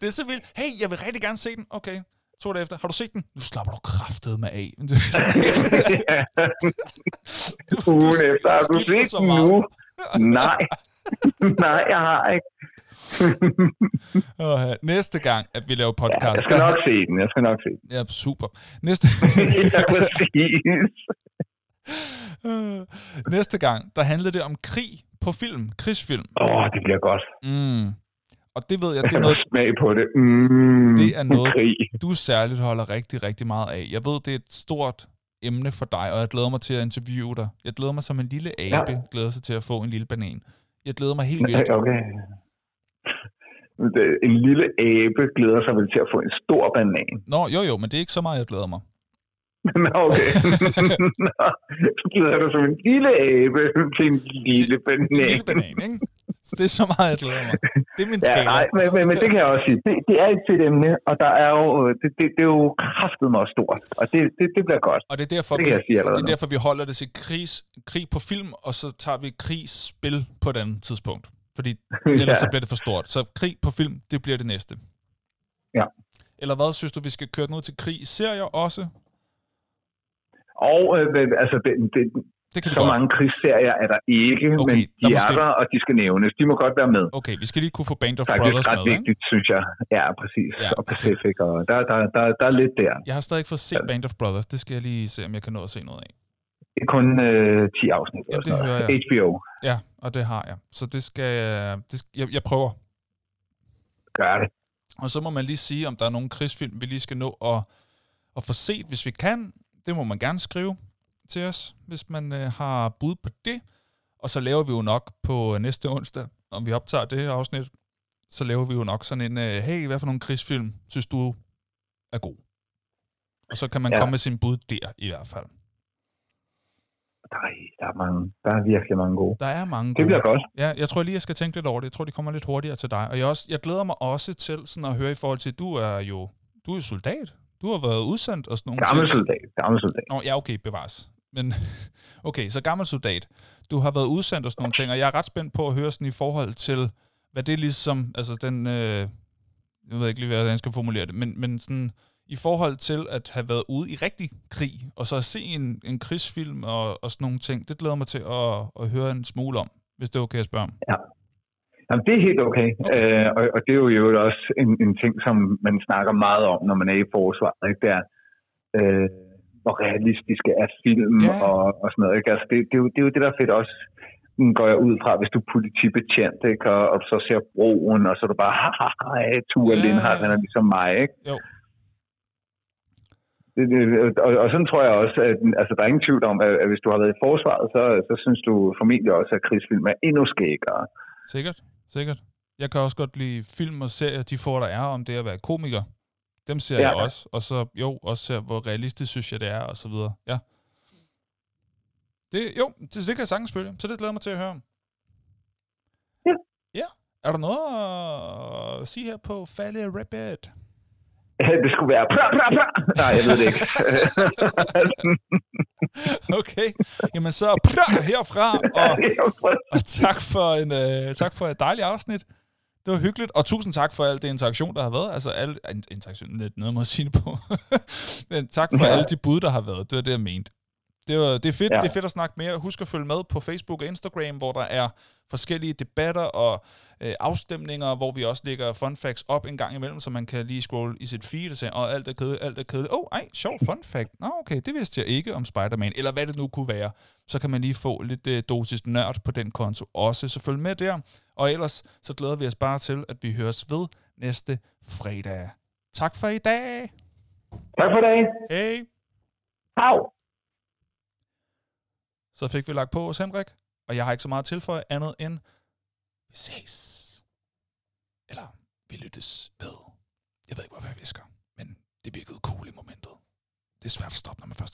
Det er så vildt. Hey, jeg vil rigtig gerne se den. Okay, to dage efter. Har du set den? Nu slapper du kraftet med af. du, Ugen efter. Har du set den nu? Nej. Nej, jeg har ikke oh, næste gang, at vi laver podcast... Ja, jeg skal nok se den, jeg skal nok se den. Ja, super. Næste... ja, præcis. Næste gang, der handler det om krig på film, krigsfilm. Åh, oh, det bliver godt. Mm. Og det ved jeg, det er noget... smag på det. Mm, det er noget, krig. du særligt holder rigtig, rigtig meget af. Jeg ved, det er et stort emne for dig, og jeg glæder mig til at interviewe dig. Jeg glæder mig som en lille abe, ja. glæder sig til at få en lille banan. Jeg glæder mig helt vildt. Okay en lille abe glæder sig vel til at få en stor banan. Nå, jo jo, men det er ikke så meget, jeg glæder mig. Nå, okay. Nå, så glæder du som en lille abe til en lille banan. En lille banan, ikke? Så det er så meget, jeg glæder mig. Det er min skala. Ja, nej, men, men, men, det kan jeg også sige. Det, det er et fedt emne, og der er jo, det, det, det er jo kraftet meget stort, og det, det, det bliver godt. Og det er derfor, det, vi, sige det er derfor vi holder det til krigs, krig på film, og så tager vi krigsspil på et andet tidspunkt. Fordi ellers ja. så bliver det for stort. Så krig på film, det bliver det næste. Ja. Eller hvad synes du, vi skal køre den ud til krig i serier også? Og øh, altså, det, det, det kan så godt. mange krigsserier er der ikke, okay, men de er måske... der, og de skal nævnes. De må godt være med. Okay, vi skal lige kunne få Band of Faktisk Brothers ret med, vigtigt, ikke? synes jeg. Ja, præcis. Ja, og Pacific, og der, der, der, der er lidt der. Jeg har stadig ikke fået set Band of Brothers. Det skal jeg lige se, om jeg kan nå at se noget af. Det er kun øh, 10 afsnit. Jamen, det hører jeg. HBO. Ja, og det har jeg. Så det skal, det skal jeg, jeg prøver. Gør det. Og så må man lige sige, om der er nogle krigsfilm, vi lige skal nå at, at få set, hvis vi kan. Det må man gerne skrive til os, hvis man øh, har bud på det. Og så laver vi jo nok på næste onsdag, om vi optager det her afsnit, så laver vi jo nok sådan en, øh, hey, hvad for nogle krigsfilm synes du er god? Og så kan man ja. komme med sin bud der i hvert fald. Nej, der er mange. Der er virkelig mange gode. Der er mange gode. Det bliver godt. Ja, jeg tror lige, jeg skal tænke lidt over det. Jeg tror, de kommer lidt hurtigere til dig. Og jeg, også, jeg glæder mig også til sådan at høre i forhold til, du er jo du er soldat. Du har været udsendt og sådan nogle Gammel ting. soldat. Gammel soldat. Nå, ja, okay, bevares. Men okay, så gammel soldat. Du har været udsendt og sådan nogle ting, og jeg er ret spændt på at høre sådan i forhold til, hvad det er ligesom, altså den, øh, jeg ved ikke lige, hvordan jeg skal formulere det, men, men sådan, i forhold til at have været ude i rigtig krig, og så at se en, en krigsfilm og, og sådan nogle ting, det glæder mig til at, at høre en smule om, hvis det er okay at spørge om. Ja. Jamen, det er helt okay. okay. Øh, og, og det er jo også en, en ting, som man snakker meget om, når man er i forsvaret. Ikke? Det er, øh, hvor realistiske er film ja. og, og sådan noget. Ikke? Altså, det, det, er jo, det er jo det, der er fedt også går jeg ud fra, hvis du er politibetjent, ikke? Og, og så ser broen, og så er du bare, haha, Tua ja. Lindhardt, han er ligesom mig, ikke? Jo og, og sådan tror jeg også, at altså, der er ingen tvivl om, at, at hvis du har været i forsvaret, så, så synes du formentlig også, at krigsfilm er endnu skæggere. Sikkert, sikkert. Jeg kan også godt lide film og serier, de får der er om det at være komiker. Dem ser ja. jeg også. Og så jo, også ser, hvor realistisk synes jeg det er, og så videre. Ja. Det, jo, det, det kan jeg sagtens spille. Så det glæder mig til at høre om. Ja. Ja. Er der noget at sige her på Falle Rabbit? Det skulle være... Pra, pra, pra. Nej, jeg ved det ikke. okay. Jamen så pra, herfra, og, og tak, for en, uh, tak for et dejligt afsnit. Det var hyggeligt, og tusind tak for al det interaktion, der har været. Altså, al, interaktion, lidt noget at sige på. Men tak for ja. alle de bud, der har været. Det var det, jeg mente. Det er, det, er fedt, ja. det er fedt at snakke mere. Husk at følge med på Facebook og Instagram, hvor der er forskellige debatter og øh, afstemninger, hvor vi også lægger fun facts op en gang imellem, så man kan lige scrolle i sit feed og sige, og alt er kedeligt, alt er kedeligt. Åh, oh, ej, sjov fun fact. Nå, okay, det vidste jeg ikke om Spider-Man, eller hvad det nu kunne være. Så kan man lige få lidt øh, dosis nørd på den konto også. Så følg med der. Og ellers, så glæder vi os bare til, at vi høres ved næste fredag. Tak for i dag. Tak for i dag. Hej. Hej. Så fik vi lagt på hos Henrik, og jeg har ikke så meget tilføje andet end, vi ses. Eller, vi lyttes ved. Jeg ved ikke, hvorfor jeg visker, men det virkede cool i momentet. Det er svært at stoppe, når man først